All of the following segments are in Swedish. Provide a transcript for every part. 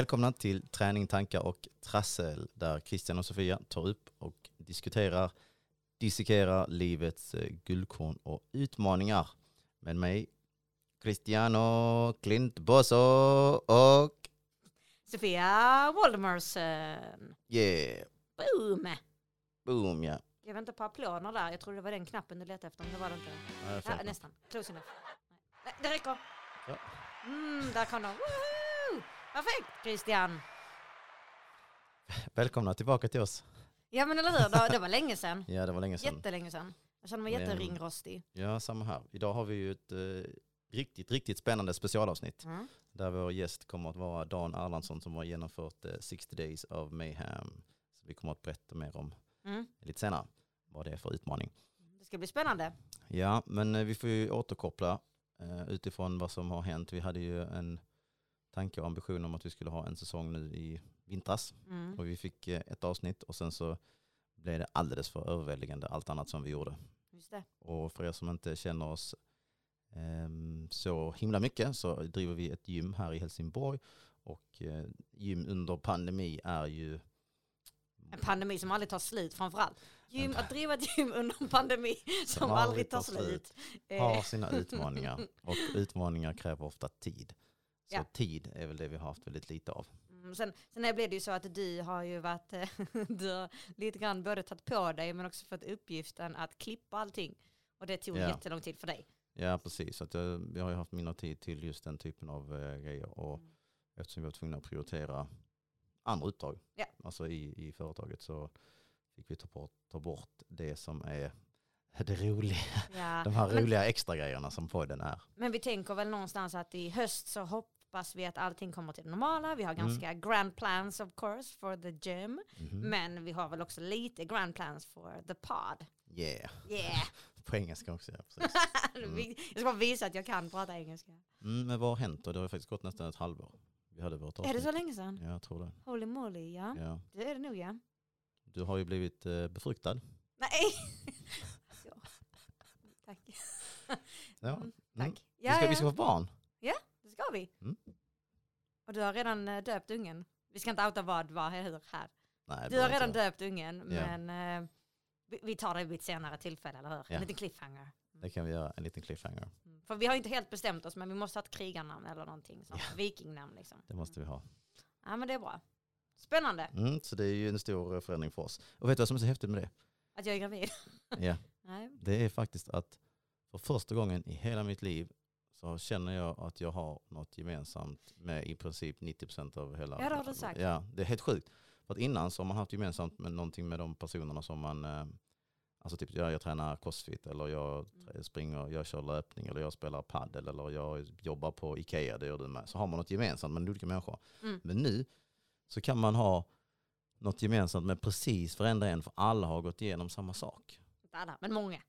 Välkomna till Träning, tankar och trassel där Christian och Sofia tar upp och diskuterar, dissekerar livets eh, guldkorn och utmaningar. Med mig Cristiano Klint Bosso och Sofia Waldemarsen. yeah, Boom! boom ja. Jag väntar på applåderna där. Jag tror det var den knappen du letade efter, men det var det inte. Jag Ja, nästan. Close enough. Nej, det räcker. Ja. Mm, där kom de. Woohoo! Perfekt Christian. Välkomna tillbaka till oss. Ja men eller hur, det, var länge sedan. Ja, det var länge sedan. Jättelänge sedan. Jag känner mig jätteringrostig. Ja, samma här. Idag har vi ju ett eh, riktigt, riktigt spännande specialavsnitt. Mm. Där vår gäst kommer att vara Dan Erlandsson som har genomfört eh, 60 Days of Mayhem. Så vi kommer att berätta mer om Mm. lite senare vad det är för utmaning. Det ska bli spännande. Ja, men eh, vi får ju återkoppla eh, utifrån vad som har hänt. Vi hade ju en tanke och ambition om att vi skulle ha en säsong nu i vintras. Mm. Och vi fick eh, ett avsnitt och sen så blev det alldeles för överväldigande allt annat som vi gjorde. Och för er som inte känner oss ehm, så himla mycket så driver vi ett gym här i Helsingborg. Och eh, gym under pandemi är ju En pandemi som aldrig tar slut framförallt. Gym, att driva ett gym under en pandemi som, aldrig tar slut. Eh, har sina utmaningar. Och utmaningar kräver ofta tid. Så Ja. tid är väl det vi har haft väldigt lite av. Mm, sen, sen blev det ju så att du har ju varit, du har lite grann både tagit på dig men också fått uppgiften att klippa allting. Och det tog Ja. jättelång tid för dig. Ja, precis. Så att jag, jag har ju haft mindre tid till just den typen av eh, grejer. Och Mm. eftersom vi var tvungna att prioritera andra uppdrag, Ja. alltså i, i företaget, så fick vi ta bort, ta bort det som är det roliga. Ja. De här Men- roliga extra grejerna som podden är. Men vi tänker väl någonstans att i höst så hoppas vi att allting kommer till det normala. Vi har Mm. ganska grand plans of course for the gym. Mhm. Men vi har väl också lite grand plans for the pod. Yeah, Yeah! på engelska också. Ja, precis. Mm. jag ska bara visa att jag kan prata engelska. Mm, men vad har hänt då? Det har faktiskt gått nästan ett halvår. Vi hade vårt Är det så länge sedan? Ja, jag tror det. Holy moly, ja. Ja. Det är det nog ja. Du har ju blivit eh, befruktad. Nej! så. Tack. Ja. Mm, Mm. Tack. Vi, Ja, ska, ja, vi ska få barn. det ska vi. Mm. Och du har redan eh, döpt ungen. Vi ska inte outa vad, vad, hur, här. Nej, Du har redan inte. döpt ungen, men eh, vi, vi tar det vid ett senare tillfälle, eller hur? Ja. En liten cliffhanger. Det kan vi göra, en liten cliffhanger. Mm. För vi har inte helt bestämt oss, men vi måste ha ett krigarnamn eller någonting. Ja. Vikingnamn liksom. Det måste vi ha. Ja, men det är bra. Spännande Mm, så det är ju en stor eh, förändring för oss. Och vet du vad som är så häftigt med det? att jag är gravid. Ja, Nej. det är faktiskt att för första gången i hela mitt liv så känner jag att jag har något gemensamt med i princip 90% av hela... Ja, det har du sagt. Ja, det är helt sjukt. För att innan så har man haft gemensamt med någonting med de personerna som man... eh, Alltså typ jag, jag tränar crossfit eller jag Mm. springer, jag kör löpning eller jag spelar paddel eller jag jobbar på Ikea, det gör du med. Så har man något gemensamt med olika människor. Mm. Men nu så kan man ha något gemensamt med precis varenda en för alla har gått igenom samma sak. Inte alla, men många.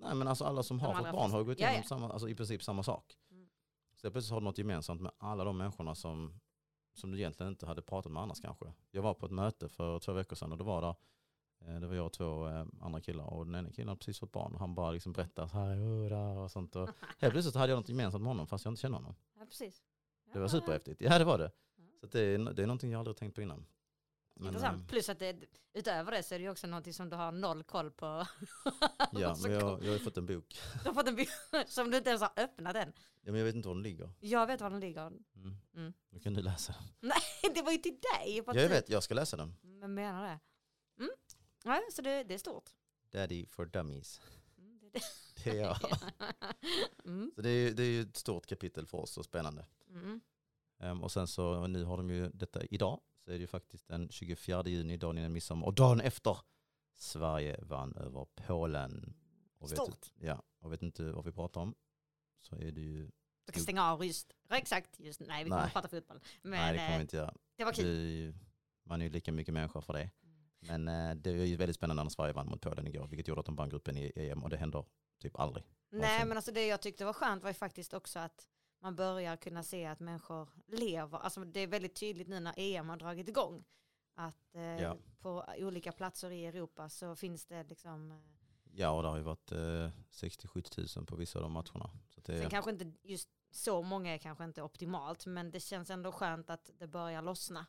Nej men alltså alla som De har fått barn har gått igenom ja. Samma, alltså i princip samma sak. Mm. Så plötsligt har du något gemensamt med alla de människorna som, som du egentligen inte hade pratat med annars kanske. Jag var på ett möte för två veckor sedan och det var där eh, det var jag och två eh, andra killar och den ena killen hade precis fått barn och han bara liksom berättade så här och sånt. Och helt plötsligt hade jag något gemensamt med honom fast jag inte känner honom. Ja, precis. Det var superhäftigt. Ja det var det. Så det, är, det är någonting jag aldrig tänkt på innan. Men, Intressant. eh, Plus att det, utöver det så är det ju också någonting som du har noll koll på. Ja, Så men jag, jag har fått en bok. Du har fått en bild som du inte ens har öppnat än. Ja, men jag vet inte var den ligger. Jag vet var den ligger. Mm. Mm. Då kan du läsa den. Nej, det var ju till dig. Jag du- vet, jag ska läsa den. Men menar det. Mm. Ja, så det, det är stort. Daddy for dummies. Mm, det, Det är jag. mm. Så det är, det är ju ett stort kapitel för oss och spännande. Mm. Ehm, och sen så, nu har de ju detta idag, så är det ju faktiskt den 24 juni, dagen innan midsommar. Och dagen efter, Sverige vann över Polen. Och vet, Stort. du- ja, och vet inte vad vi pratar om, så är det ju... Du kan stänga av just, exakt, just, nej vi kommer Nej. prata fotboll. Men nej, det kommer vi eh, inte göra. det var kul. ju, man är ju lika mycket människa för det. Men eh, det är ju väldigt spännande när Sverige vann mot Polen igår, vilket gjorde att de vann gruppen i EM och det händer typ aldrig. Nej men alltså det jag tyckte var skönt var ju faktiskt också att man börjar kunna se att människor lever. Alltså det är väldigt tydligt nu när EM har dragit igång. Att eh, Ja. på olika platser i Europa så finns det liksom eh, Ja, och det har ju varit eh, 60-70 tusen på vissa av de matcherna. Så att Sen det, kanske inte just så många är kanske inte optimalt, men det känns ändå skönt att det börjar lossna.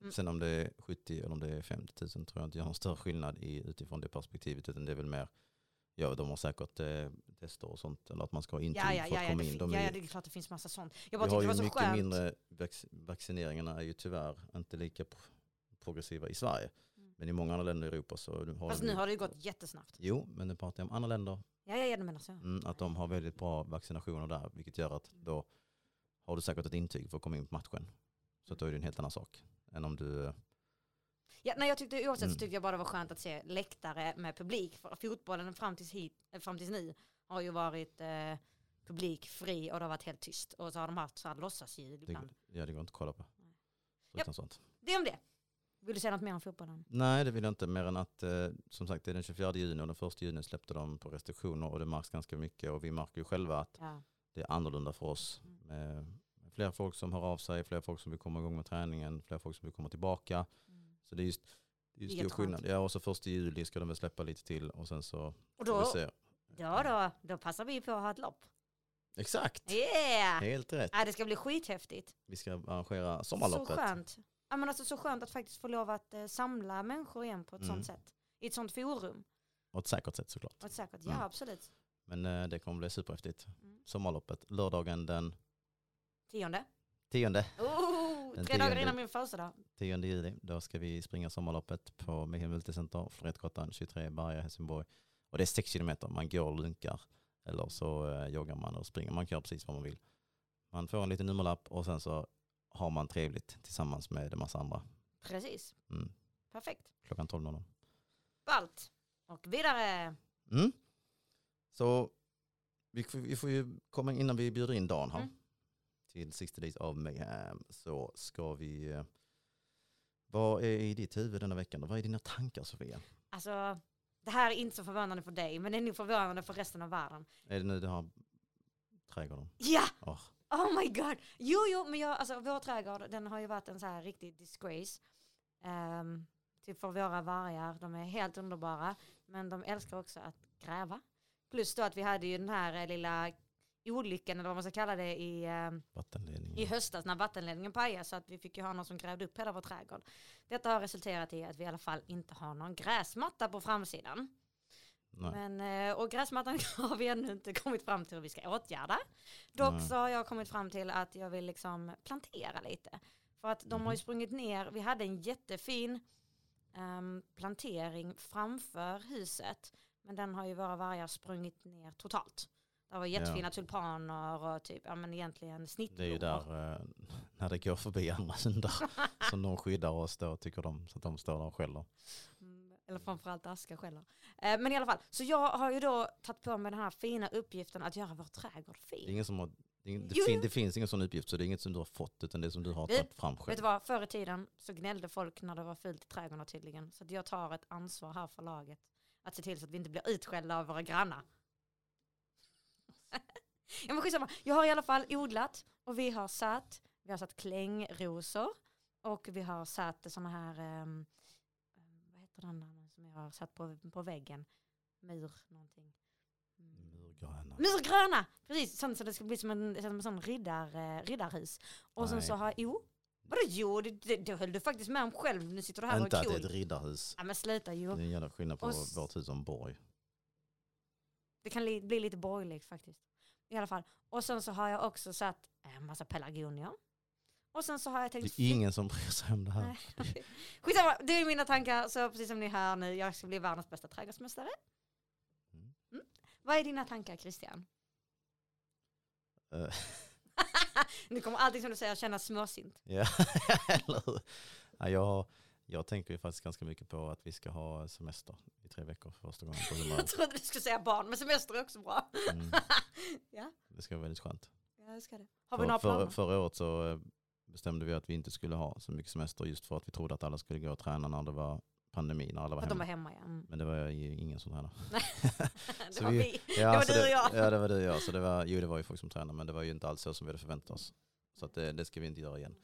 Mm. Sen om det är 70 eller om det är 50 000 tror jag inte gör någon större skillnad i, utifrån det perspektivet. Utan det är väl mer, ja de har säkert eh, tester och sånt. Eller att man ska ha intyg Ja, ja, för att ja, komma det, in. De ja, ja, det är klart det finns massa sånt. Jag vi bara har tyckte det ju mycket skönt. mindre, vac vaccineringarna är ju tyvärr inte lika pro- progressiva i Sverige. Mm. Men i många andra länder i Europa så har Fast nu har det ju gått jättesnabbt. Jo, men nu pratar jag om andra länder. Ja, ja, ja du menar så. Mm, att de har väldigt bra vaccinationer där. Vilket gör att då har du säkert ett intyg för att komma in på matchen. Så att då är det en helt annan sak. Än om du... Ja, nej, jag tyckte, oavsett Mm. så tyckte jag bara det var skönt att se läktare med publik. För fotbollen fram tills, hit, fram tills nu har ju varit eh, publikfri och det har varit helt tyst. Och så har de haft så här låtsasljud Det, ibland. ja, det går inte att kolla på. Nej. Fruktansvärt. Det om det. Vill du säga något mer om fotbollen? Nej, det vill jag inte. Mer än att eh, som sagt det är den 24 juni och den 1 juni släppte de på restriktioner och det märks ganska mycket. Och vi märker ju själva att Ja. det är annorlunda för oss. Mm. Med fler folk som hör av sig, fler folk som vill komma igång med träningen, fler folk som vill komma tillbaka. Så det är just det är stor skillnad. Ja, och så första juli ska de väl släppa lite till och sen så Och får då, vi se. då, då, då passar vi på att ha ett lopp. Exakt, Yeah! helt rätt. Ja, det ska bli skithäftigt. Vi ska arrangera Så sommarloppet. skönt. Ja, men alltså, så skönt att faktiskt få lov att eh, samla människor igen på ett Mm. sånt sätt. I ett sånt forum. Och ett säkert sätt såklart. Och ett säkert, ja Mm. absolut. Men eh, det kommer bli superhäftigt. Mm. Sommarloppet, lördagen den Tionde. 10, Oh, Den tre dagar tionde. innan min födelsedag. 10 juli. Då ska vi springa sommarloppet på Mehem Multicenter, Florettgatan 23, Berga, Helsingborg. Och det är 6 kilometer. Man går och lunkar eller så eh, joggar man och springer. Man kan göra precis vad man vill. Man får en liten nummerlapp och sen så har man trevligt tillsammans med en massa andra. Precis. Mm. Perfekt. Klockan 12.00. Ballt. Och vidare. Mm. Så vi får, vi får ju komma innan vi bjuder in Dan här Mm. Till 60 Days of Mayhem så ska vi eh, vad är i ditt huvud denna veckan? Vad är dina tankar Sofia? Alltså, det här är inte så förvånande för dig, men det är nog förvånande för resten av världen. Är det nu du har trädgården? Ja! Åh. Oh my god! Jo, jo, men jag, alltså, vår trädgård, den har ju varit en så här riktig disgrace. Um, typ för våra vargar, de är helt underbara. Men de älskar också att gräva. Plus då att vi hade ju den här eh, lilla olyckan, eller vad man ska kalla det, i, Vattenledningen. i höstas när vattenledningen pajade. Så att vi fick ju ha någon som grävde upp hela vår trädgård. Detta har resulterat i att vi i alla fall inte har någon gräsmatta på framsidan. Nej. Men, eh, och gräsmattan har vi ännu inte kommit fram till hur vi ska åtgärda. Dock Nej. så har jag kommit fram till att jag vill liksom plantera lite. För att de har ju Mhm. sprungit ner, vi hade en jättefin ehm, plantering framför huset. Men den har ju våra vargar sprungit ner totalt. Det var jättefina tulpaner och typ, ja men egentligen snittblommor. Det är ju där eh, när det går förbi andra hundar som de skyddar oss då tycker de så att de står där och skäller. Mm, Eller framförallt aska skäller. Eh, men i alla fall, så jag har ju då tagit på mig den här fina uppgiften att göra vår trädgård Det, är fin. ingen som har, det, det, fin, det finns ingen sån uppgift så det är inget som du har fått utan det är som du har Det- tagit fram Vet själv. du vad, förr i tiden så gnällde folk när det var fult i trädgården tydligen. Så jag tar ett ansvar här för laget. Att se till så att vi inte blir utskällda av våra grannar. ja men skitsamma, jag har i alla fall odlat och vi har satt, vi har satt klängrosor och vi har satt sådana här, ehm, vad heter den där som jag har satt på, på väggen? Mur någonting. Mm. Murgröna. Murgröna! Precis, sånt så det ska bli som en, som en sån riddar, eh, riddarhus. Och sen Nej. så har, jo, vadå jo, det, det, det höll du faktiskt med om själv. Nu sitter du här Inte och att är det är cool. ett riddarhus. Ja men sluta jo. Det är en jävla skillnad på Och vårt hus en borg. Det kan li, bli lite borgerligt faktiskt. I alla fall. Och sen så har jag också satt en massa pelargonier. Och sen så har jag Det tänkt... är ingen som bryr sig om det här. Skitsamma, det är mina tankar. Så precis som ni hör nu, jag ska bli världens bästa trädgårdsmästare. Mm. Vad är dina tankar Christian? Eh, nu kommer allting som du säger kännas småsint. Ja, eller hur? Ja, jag, jag tänker ju faktiskt ganska mycket på att vi ska ha semester i tre veckor för första gången på. Jag trodde du skulle säga barn, men semester är också bra. Mm, ja, det ska vara väldigt skönt. jag ska det. Har vi För, några för, planer? förra året så eh, bestämde vi att vi inte skulle ha så mycket semester just för att vi trodde att alla skulle gå och träna när det var pandemi, när alla var Att de hemma. var hemma ja. Mm. Men det var ju ingen som tränade. det var vi- vi. Ja, var så du och jag. Ja, det var du och jag. Så det var, jo, det var ju folk som tränade, men det var ju inte alls så som vi hade förväntat oss. Så det, det ska vi inte göra igen.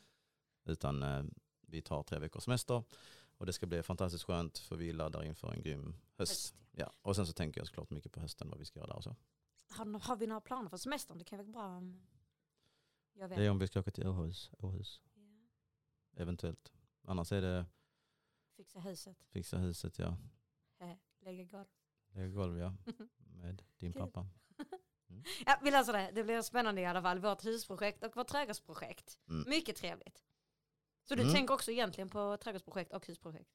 Utan eh, vi tar tre veckors semester Och det ska bli fantastiskt skönt för vi laddar inför en grym höst. Höst, Ja. Och sen så tänker jag såklart mycket på hösten vad vi ska göra där och så. Har, har vi några planer för semestern? Det kan vara bra om jag vet. Det är om vi ska åka till Åhus, Åhus Ja. eventuellt. Annars är det Fixa huset, fixa huset, ja. lägga golv. Lägga golv, ja. Med din pappa. Ja, vi löser det. Det blir spännande i alla fall. Vårt husprojekt och vårt trädgårdsprojekt. Mm. Mycket trevligt. Så du Mm. tänker också egentligen på trädgårdsprojekt och husprojekt?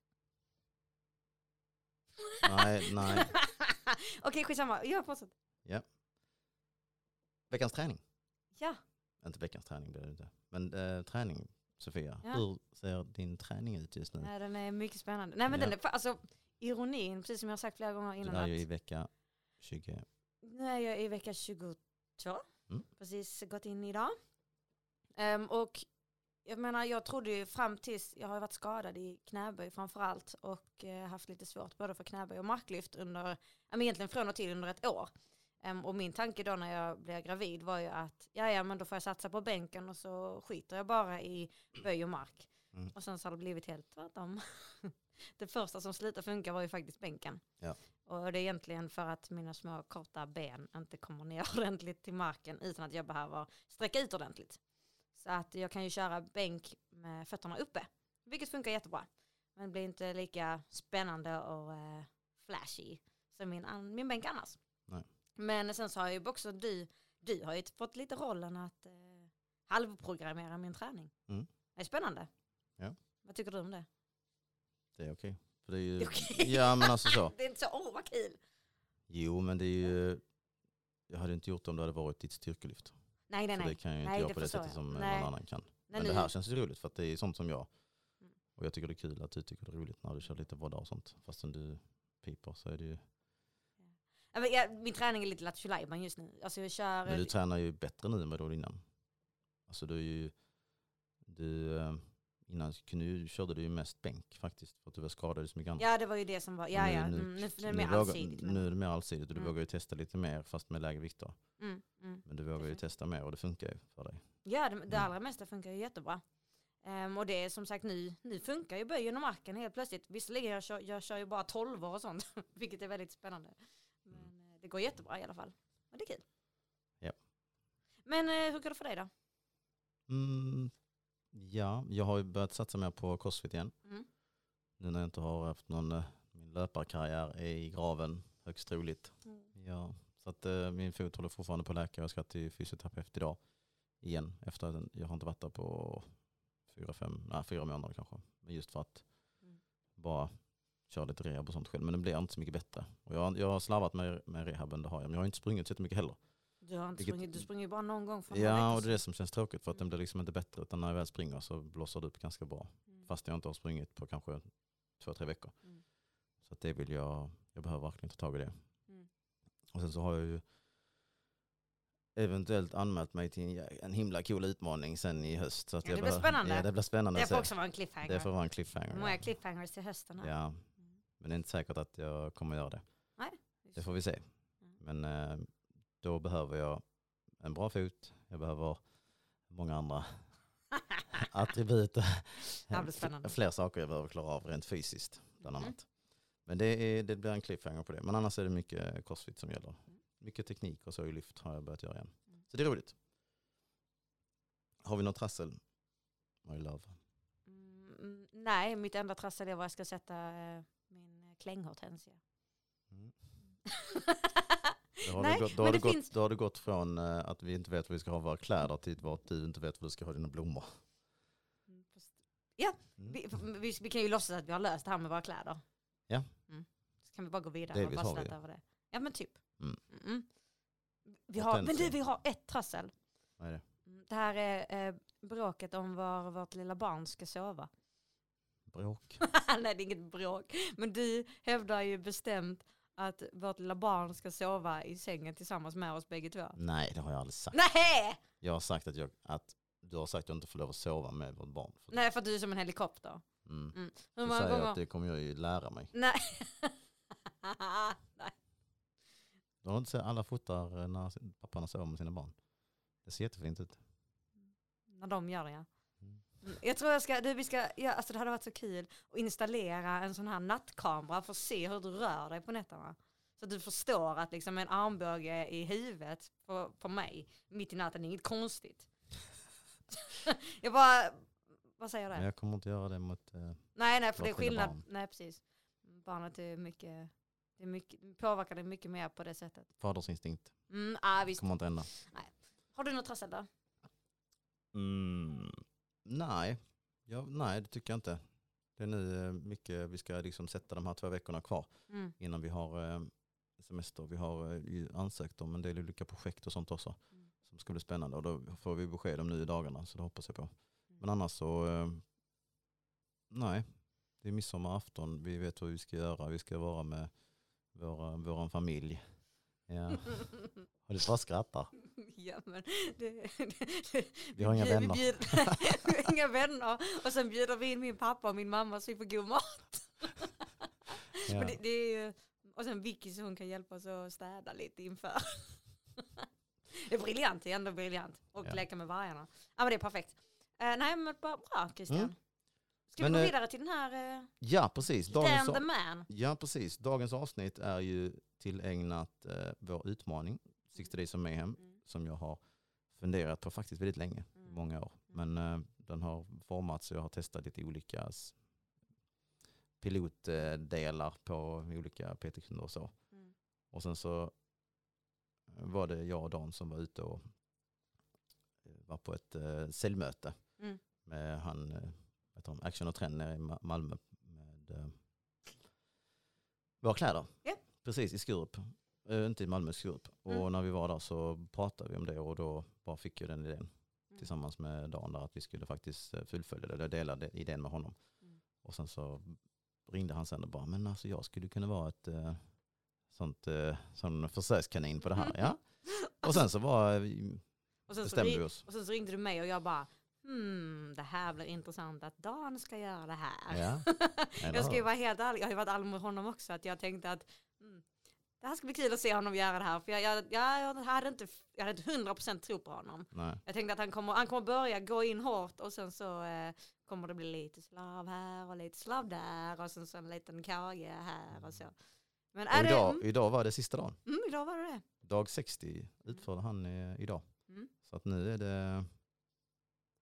Nej, nej. Okej, skitsamma. Jag fortsätter. Veckans träning. Ja, Inte veckans träning blir det inte. Men eh, träning, Sofia. Ja. Hur ser din träning ut just nu? nej, den är mycket spännande. Nej men Ja. den är, fa- alltså ironin, precis som jag har sagt flera gånger Du innan. är ju att i vecka 20. Nu är jag i vecka 22. Mm. Precis gått in idag. Ehm, och jag menar, jag trodde ju fram tills, jag har varit skadad i knäböj framförallt och eh, haft lite svårt både för knäböj och marklyft under, men egentligen från och till under ett år. Ehm, och min tanke då när jag blev gravid var ju att, ja ja men då får jag satsa på bänken och så skiter jag bara i böj och mark. Mm. Och sen så har det blivit helt tvärtom. det första som slutade funka var ju faktiskt bänken. Ja. Och det är egentligen för att mina små korta ben inte kommer ner ordentligt till marken utan att jag behöver sträcka ut ordentligt. Så att jag kan ju köra bänk med fötterna uppe, vilket funkar jättebra. Men det blir inte lika spännande och eh, flashy som min, min bänk annars. Nej. Men sen så har ju också du, du har ju fått lite rollen att eh, halvprogrammera min träning. Mm. Det är spännande. Ja. Vad tycker du om det? Det är okej. För det är ju, Det är okej. Ja men alltså så. Det är inte så, åh vad kul. Jo men det är ju, jag hade inte gjort det om det hade varit ditt styrkelyft. Nej, nej, För nej. det kan jag ju inte Nej, göra på det sättet jag. som Nej. någon annan kan. Nej, Men det här känns ju roligt för att det är sånt som jag. Mm. Och jag tycker det är kul att du tycker det är roligt när du kör lite vodda och sånt. Fastän du piper så är det ju. Ja, men jag, min träning är lite lattjo just nu. Alltså jag kör... Men du tränar ju bättre nu än vad du gjorde innan. Alltså du är ju, du, eh, innan ju, körde du ju mest bänk faktiskt. För att du var skadad så mycket annat. Ja det var ju det som var, ja Nu- ja, nu- mm, nu, nu är det nu, mer allsidigt. nu är det mer allsidigt och du Mm. vågar ju testa lite mer fast med lägre vikter. Mm, mm. Men du vågar ju Definitivt. testa mer och det funkar ju för dig. Ja det, det Mm. allra mesta funkar ju jättebra. Ehm, och det är som sagt nu, nu funkar ju böjen och marken helt plötsligt. Visserligen jag kör, jag kör ju bara 12 och sånt, vilket är väldigt spännande. Men eh, det går jättebra i alla fall. Men det är kul. Ja. Men eh, hur går det för dig då? Ja, jag har ju börjat satsa mer på crossfit igen. Mm. Nu när jag inte har haft någon, eh, min löparkarriär är i graven högst troligt. Mm. Ja, så att eh, min fot håller fortfarande på att läka. Jag ska till fysioterapeut idag igen. Efter att jag har inte varit där på fyra, fem, nej, fyra månader kanske. Men just för att Mm. bara köra lite rehab och sånt själv. Men det blir inte så mycket bättre. Och jag, jag har slarvat med, med rehaben, det har jag. Men jag har inte sprungit så mycket heller. Du har inte sprungit, du springer ju bara någon gång Ja, och det är det som känns tråkigt för att den blir liksom inte bättre. Utan när jag väl springer så blåser det upp ganska bra. Mm. Fast jag inte har sprungit på kanske två, tre veckor. Mm. Så det vill jag, jag behöver verkligen ta tag i det. Mm. Och sen så har jag ju eventuellt anmält mig till en, en himla cool utmaning sen i höst. Så att Ja, jag det blir behöver- spännande. Ja, det blir spännande. Det får också vara en cliffhanger. det får vara en cliffhanger. Många Ja. cliffhangers till hösten här. ja, Mm. men det är inte säkert att jag kommer göra det. Just Det får vi se. Mm. Men eh, då behöver jag en bra fot. Jag behöver många andra attribut. Fler saker jag behöver klara av rent fysiskt bland Mhm. annat. Men det, är, det blir en cliffhanger på det. Men annars är det mycket crossfit som gäller. Mm. Mycket teknik och så i lyft har jag börjat göra igen. Mm. Så det är roligt. Har vi något trassel? My love. Mm, mm, nej, mitt enda trassel är var jag ska sätta eh, min klänghortensia. Mm. Då har, Nej, du gått, då, har du gått, finns- då har du gått från eh, att vi inte vet vad vi ska ha våra kläder till att du inte vet var du ska ha dina blommor. Mm, Ja, Mm. vi, vi, vi kan ju låtsas att vi har löst det här med våra kläder. Ja. Mm. Så kan vi bara gå vidare Delvis och bara släta över det. Ja men typ. Mm. Mm. Vi har, men du, vi har ett trassel. Vad är det? Mm, Det här är eh, bråket om var vårt lilla barn ska sova. Bråk? Nej det är inget bråk. Men du hävdar ju bestämt att vårt lilla barn ska sova i sängen tillsammans med oss bägge två. Nej, det har jag aldrig sagt. Nej! Jag har sagt att, jag, att du har sagt att jag inte får lov att sova med vårt barn. För, Nej för att du är som en helikopter. mm. Mm. Hur många säger jag gånger? att det kommer jag ju lära mig. Nej. Nej. Du har inte sett alla fotar eh, när papparna sover med sina barn. Det ser jättefint ut. När de gör det ja. Jag tror jag ska, du, vi ska ja, alltså det hade varit så kul att installera en sån här nattkamera för att se hur du rör dig på nätterna. Så att du förstår att liksom en armbåge i huvudet på, på mig mitt i natten är inget konstigt. jag bara, vad säger du? jag kommer inte göra det mot... Eh, Nej, nej, för det är skillnad. barn? Nej, precis. Barnet är mycket, det är mycket, påverkar det mycket mer på det sättet. fadersinstinkt. Mm, ah, visst. Kommer inte ändra. Har du något trassel då? Mm, nej. Ja, nej, det tycker jag inte. Det är nu eh, mycket, vi ska liksom sätta de här två veckorna kvar Mm. innan vi har eh, semester. Vi har eh, ansökt om en del olika projekt och sånt också Mm. som ska bli spännande och då får vi besked om nu i dagarna så det hoppas jag på. Mm. Men annars så, nej, det är midsommarafton, vi vet vad vi ska göra, vi ska vara med våra, våran familj. Ja. Och du bara skrattar. ja, men det, det, Vi har inga bjud- vänner. bjuder- vi har inga vänner. Och sen bjuder vi in min pappa och min mamma så vi får god mat. Ja. Men det, det är och sen Vicky så hon kan hjälpa oss att städa lite inför. det är briljant, det är ändå briljant. Och Ja. leka med vargarna. Ja men det är perfekt. Eh, nej men bara bra Christian. Mm. Ska vi gå eh, vidare till den här uh, ja, precis. Dan Dagens, the man? Ja, precis. Dagens avsnitt är ju tillägnat eh, vår utmaning, 60 Days of Mayhem, Mm. som jag har funderat på faktiskt väldigt länge, Mm. många år. Men eh, den har formats och jag har testat lite olika pilotdelar på olika PT-kunder och så. Mm. Och sen så var det jag och Dan som var ute och eh, var på ett eh, säljmöte Mm. med han, eh, heter han, Action och Trend nere i Ma- Malmö med eh, våra kläder. Ja. Precis i Skurup, Eh, inte i Malmö, Skurup. Och Mm. när vi var där så pratade vi om det och då bara fick jag den idén Mm. tillsammans med Dan där att vi skulle faktiskt eh, fullfölja det, eller dela det- idén med honom. Mm. Och sen så ringde han sen och bara, men alltså jag skulle kunna vara ett eh, sånt, eh, sån försökskanin på det här. Ja. Och sen så var, vi- Och sen, så bestämde ri- vi oss. och sen så ringde du mig och jag bara Hmm, det här blir intressant att Dan ska göra det här. Ja. Jag ska ju vara helt ärlig, jag har ju varit ärlig med honom också, att jag tänkte att mm, det här ska bli kul att se honom göra det här. För jag, jag, jag, hade inte, jag hade inte 100% tro på honom. Nej. Jag tänkte att han kommer, han kommer börja gå in hårt och sen så eh, kommer det bli lite slav här och lite slav där och sen så en liten kage här och så. Men Och det, idag, mm, idag var det sista dagen. mm, idag var det det. Dag 60 utförde han eh, idag. Mm. Så att nu är det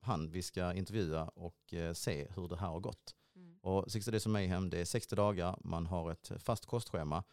han vi ska intervjua och eh, se hur det här har gått. Mm. Och 60 Days of Mayhem, det är 60 dagar, man har ett fast kostschema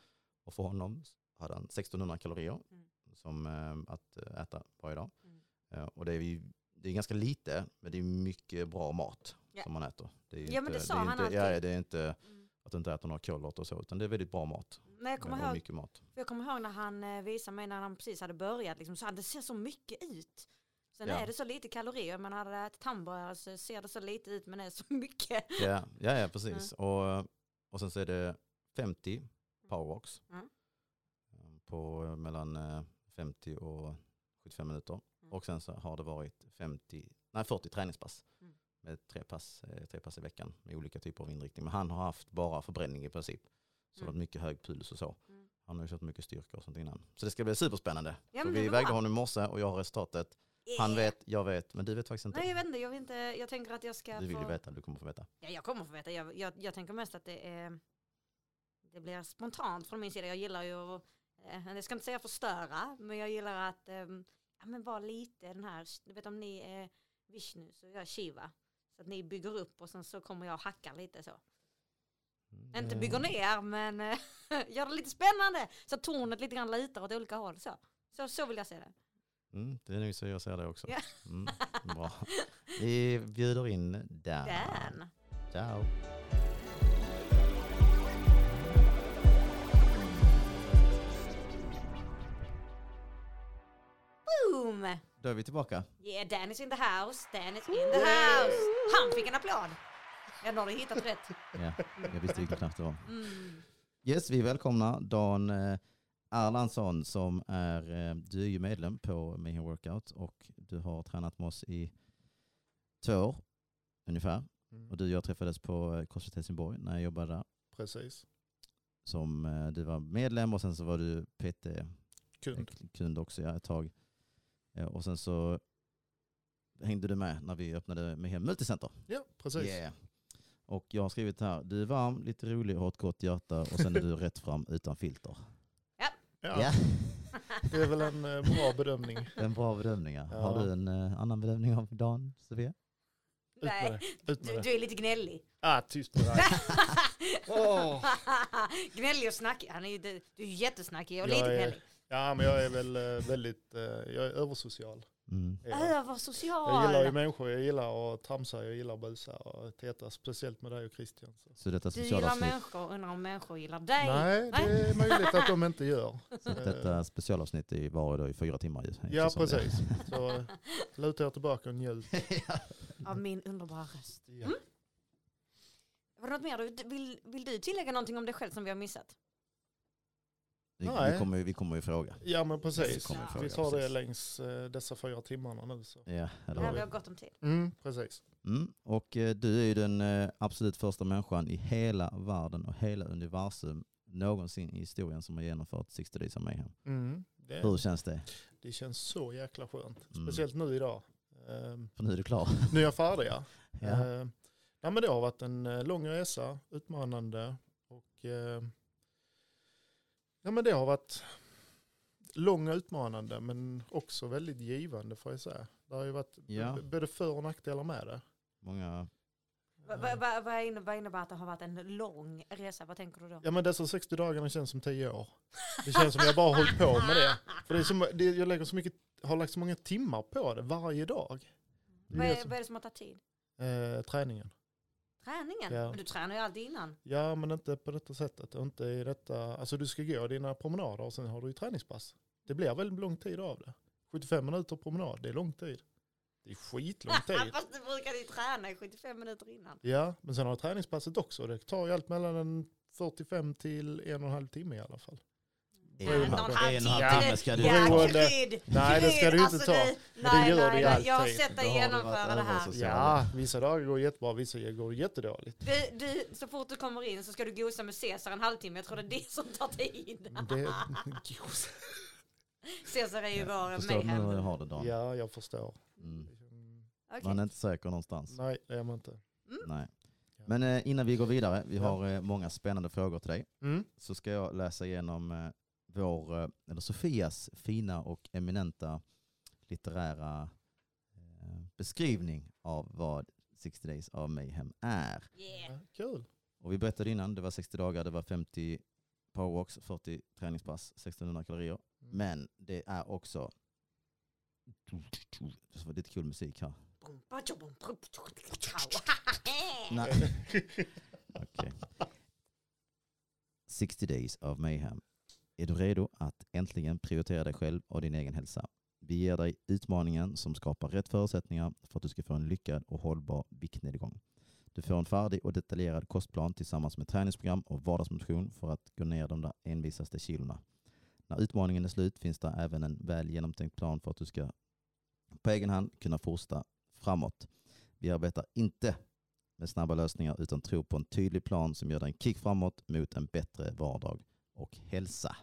och för honom hade han 1600 kalorier Mm. som eh, att äta varje dag. Mm. Eh, och det är, ju, det är ganska lite, men det är mycket bra mat Ja. som man äter. Det är Ja, men det inte, sa är han inte, alltid. ja, det är inte Mm. att du inte äter några kolhydrater och så, utan det är väldigt bra mat. Men jag kommer ihåg mycket mat. Jag kommer ihåg när han visade mig när han precis hade börjat, liksom, så hade det ser så mycket ut. Sen Ja. är det så lite kalorier, man hade ätit hamburgare så ser det så lite ut men det är så mycket. Ja, ja, ja precis. Och, och sen så är det 50 powerwalks Mm. eh, på eh, mellan eh, 50 och 75 minuter. Mm. Och sen så har det varit 50, nej 40 träningspass Mm. med tre pass, eh, tre pass i veckan med olika typer av inriktning. Men han har haft bara förbränning i princip. Så Mm. mycket hög puls och så. Mm. Han har ju kört mycket styrka och sånt innan. Så det ska bli superspännande. Ja, vi vägde honom i morse och jag har resultatet. Han Yeah. vet, jag vet, men du vet faktiskt inte. Nej jag vet inte, jag, vill inte, jag tänker att jag ska du vill få... ju veta, du kommer få veta. Ja, jag kommer få veta, jag, jag, jag tänker mest att det är det blir spontant från min sida. Jag gillar ju att, eh, jag ska inte säga förstöra, men jag gillar att eh, ja, men vara lite den här, du vet om ni är Vishnu så jag är Shiva. Så att ni bygger upp och sen så kommer jag hacka lite så. Mm, Inte eh, bygger ner men eh, gör det lite spännande. Så att tornet lite grann lutar åt olika håll. Så, så, så vill jag se det. Mm, det är nog så jag ser det också. Ja. Mm, bra. Vi bjuder in Dan. Dan. Ciao. Boom! Då är vi tillbaka. Yeah, Dan is in the house. Dan is in the house. Han fick en applåd. Ja, då har du hittat rätt. Ja, jag visste vilken knapp det var. Mm. Yes, vi välkomnar Dan eh, Erlandsson som är, eh, du är ju medlem på Mayhem Workout och du har tränat med oss i två år ungefär. Mm. Och du och jag träffades på eh, CrossFit Helsingborg när jag jobbade där. Precis. Som eh, du var medlem och sen så var du PT Kund. kund också ja, ett tag. Och sen så hängde du med när vi öppnade Mayhem Multicenter. Ja, precis. Yeah. Och jag har skrivit här, du är varm, lite rolig har ett gott hjärta och sen är du rätt fram utan filter. Ja, Det är väl en eh, bra bedömning. en bra bedömning. ja. Ja. Har du en eh, annan bedömning av Dan, Sofia? Nej, du, du är lite gnällig. Ah, tyst med dig. Åh. gnällig och snackig. Han är ju, du är jättesnackig och Jag lite är- gnällig. Ja, men jag är väl eh, väldigt, jag är översocial. Mm. är jag. Översocial. Jag gillar ju människor, jag gillar att tramsa, jag gillar att busa och teta, speciellt med dig och Christian. Så. Så detta Du gillar människor, undrar om människor gillar dig. Nej, det är möjligt att de inte gör. så detta specialavsnitt är var då i fyra timmar. Ja, precis. Så eh, luta er tillbaka och njut. Av min underbara röst. Ja. Var det något mer? Du, vill, vill du tillägga någonting om dig själv som vi har missat? Vi, Nej. vi, kommer, ju- vi kommer ju fråga. Ja, men precis. Ja. fråga, Vi tar det precis. längs eh, dessa fyra timmarna nu. Så. Ja, eller Ja, har vi vi. har gott om tid. Mm, precis. Mm. Och eh, du är ju den eh, absolut första människan i hela världen och hela universum någonsin i historien som har genomfört 60 Days of Mayhem. Mm, det, Hur känns det? det känns så jäkla skönt. Mm. Speciellt nu idag. Ehm, För nu är du klar. nu är jag färdig ja. Ja. Eh, nej, men det har varit en lång resa, utmanande och eh, ja, men det har varit lång och utmanande men också väldigt givande får jag säga. Det har ju varit Ja. både för och nackdelar med det. Många, Va- va- va- Vad inne- vad innebär att det har varit en lång resa? Vad tänker du då? Ja men dessa 60 dagarna känns som 10 år. Det känns som jag bara har hållit på med det. För det är så, det, jag lägger så mycket, har lagt så många timmar på det varje dag. Det Vad är vad är det som har tagit tid? som, eh, träningen. Träningen? Ja. Men du tränar ju alltid innan. Ja men inte på detta sättet. Inte i detta, alltså du ska gå dina promenader och sen har du ju träningspass. Det blir väldigt lång tid av det. 75 minuter promenad, det är lång tid. Det är skitlång tid. Fast du brukar ju träna i 75 minuter innan. Ja, men sen har du träningspasset också. Det tar ju allt mellan en 45 till en och en halv timme i alla fall. En, Ja, och en en, och en halv Ja. timme ska du... Ja, krydd! Nej, det ska du inte ta. nej, det gör nej, det nej. Jag har alltid. sett dig du genomföra det här. Ja, vissa dagar går jättebra, vissa går jättedåligt. Du, du, så fort du kommer in så ska du gosa med Cesar en halvtimme. Jag tror det är det som tar tid. Det, Cesar är ju vår Förstår du nu hur jag mayhem. har det Dan? ja, jag förstår. Mm. Okej. Man är inte säker någonstans. Nej, det är man inte. Nej. Men eh, innan vi går vidare, vi har eh, många spännande frågor till dig. Mm. Så ska jag läsa igenom eh, vår, eh, eller Sofias fina och eminenta litterära eh, beskrivning av vad 60 Days of Mayhem är. Yeah. Kul. Och vi berättade innan, det var 60 dagar, det var 50 powerwalks, 40 träningspass, 1600 kalorier. Mm. Men det är också det var lite kul musik här. Nej. Okej. 60 days of mayhem. Är du redo att äntligen prioritera dig själv och din egen hälsa? Vi ger dig utmaningen som skapar rätt förutsättningar för att du ska få en lyckad och hållbar viktnedgång. Du får en färdig och detaljerad kostplan tillsammans med träningsprogram och vardagsmotion för att gå ner de där envisaste kilorna. När utmaningen är slut finns det även en väl genomtänkt plan för att du ska på egen hand kunna fortsätta framåt. Vi arbetar inte med snabba lösningar utan tror på en tydlig plan som gör dig en kick framåt mot en bättre vardag och hälsa.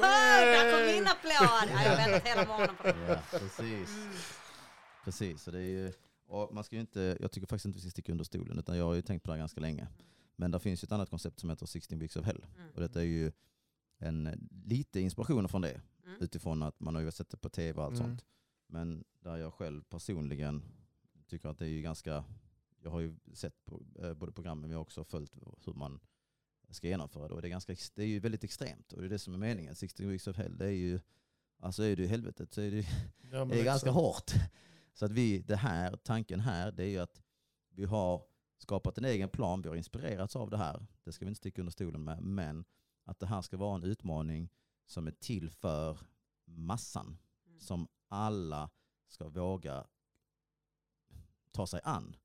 Där kom min applåd! Ja, jag har väntat hela morgonen på det. Ja, precis. Mm. Precis, så det är ju, och man ska ju inte, jag tycker faktiskt inte vi ska sticka under stolen utan jag har ju tänkt på det här ganska länge. Men det finns ju ett annat koncept som heter 16 weeks of hell. Mm. Och detta är ju en, lite inspiration från det Mm. utifrån att man har ju sett det på tv och allt Mm. sånt. Men där jag själv personligen tycker att det är ju ganska, jag har ju sett på, eh, både programmen men jag har också följt hur man ska genomföra det. Och det är, ganska, det är ju väldigt extremt och det är det som är meningen. 16 weeks of hell, det är ju, alltså är du i helvetet så är det, Ja, det är ganska hårt. Så att vi, det här, tanken här, det är ju att vi har skapat en egen plan, vi har inspirerats av det här, det ska vi inte sticka under stolen med, men att det här ska vara en utmaning som är till för massan, Mm. som alla ska våga ta sig an.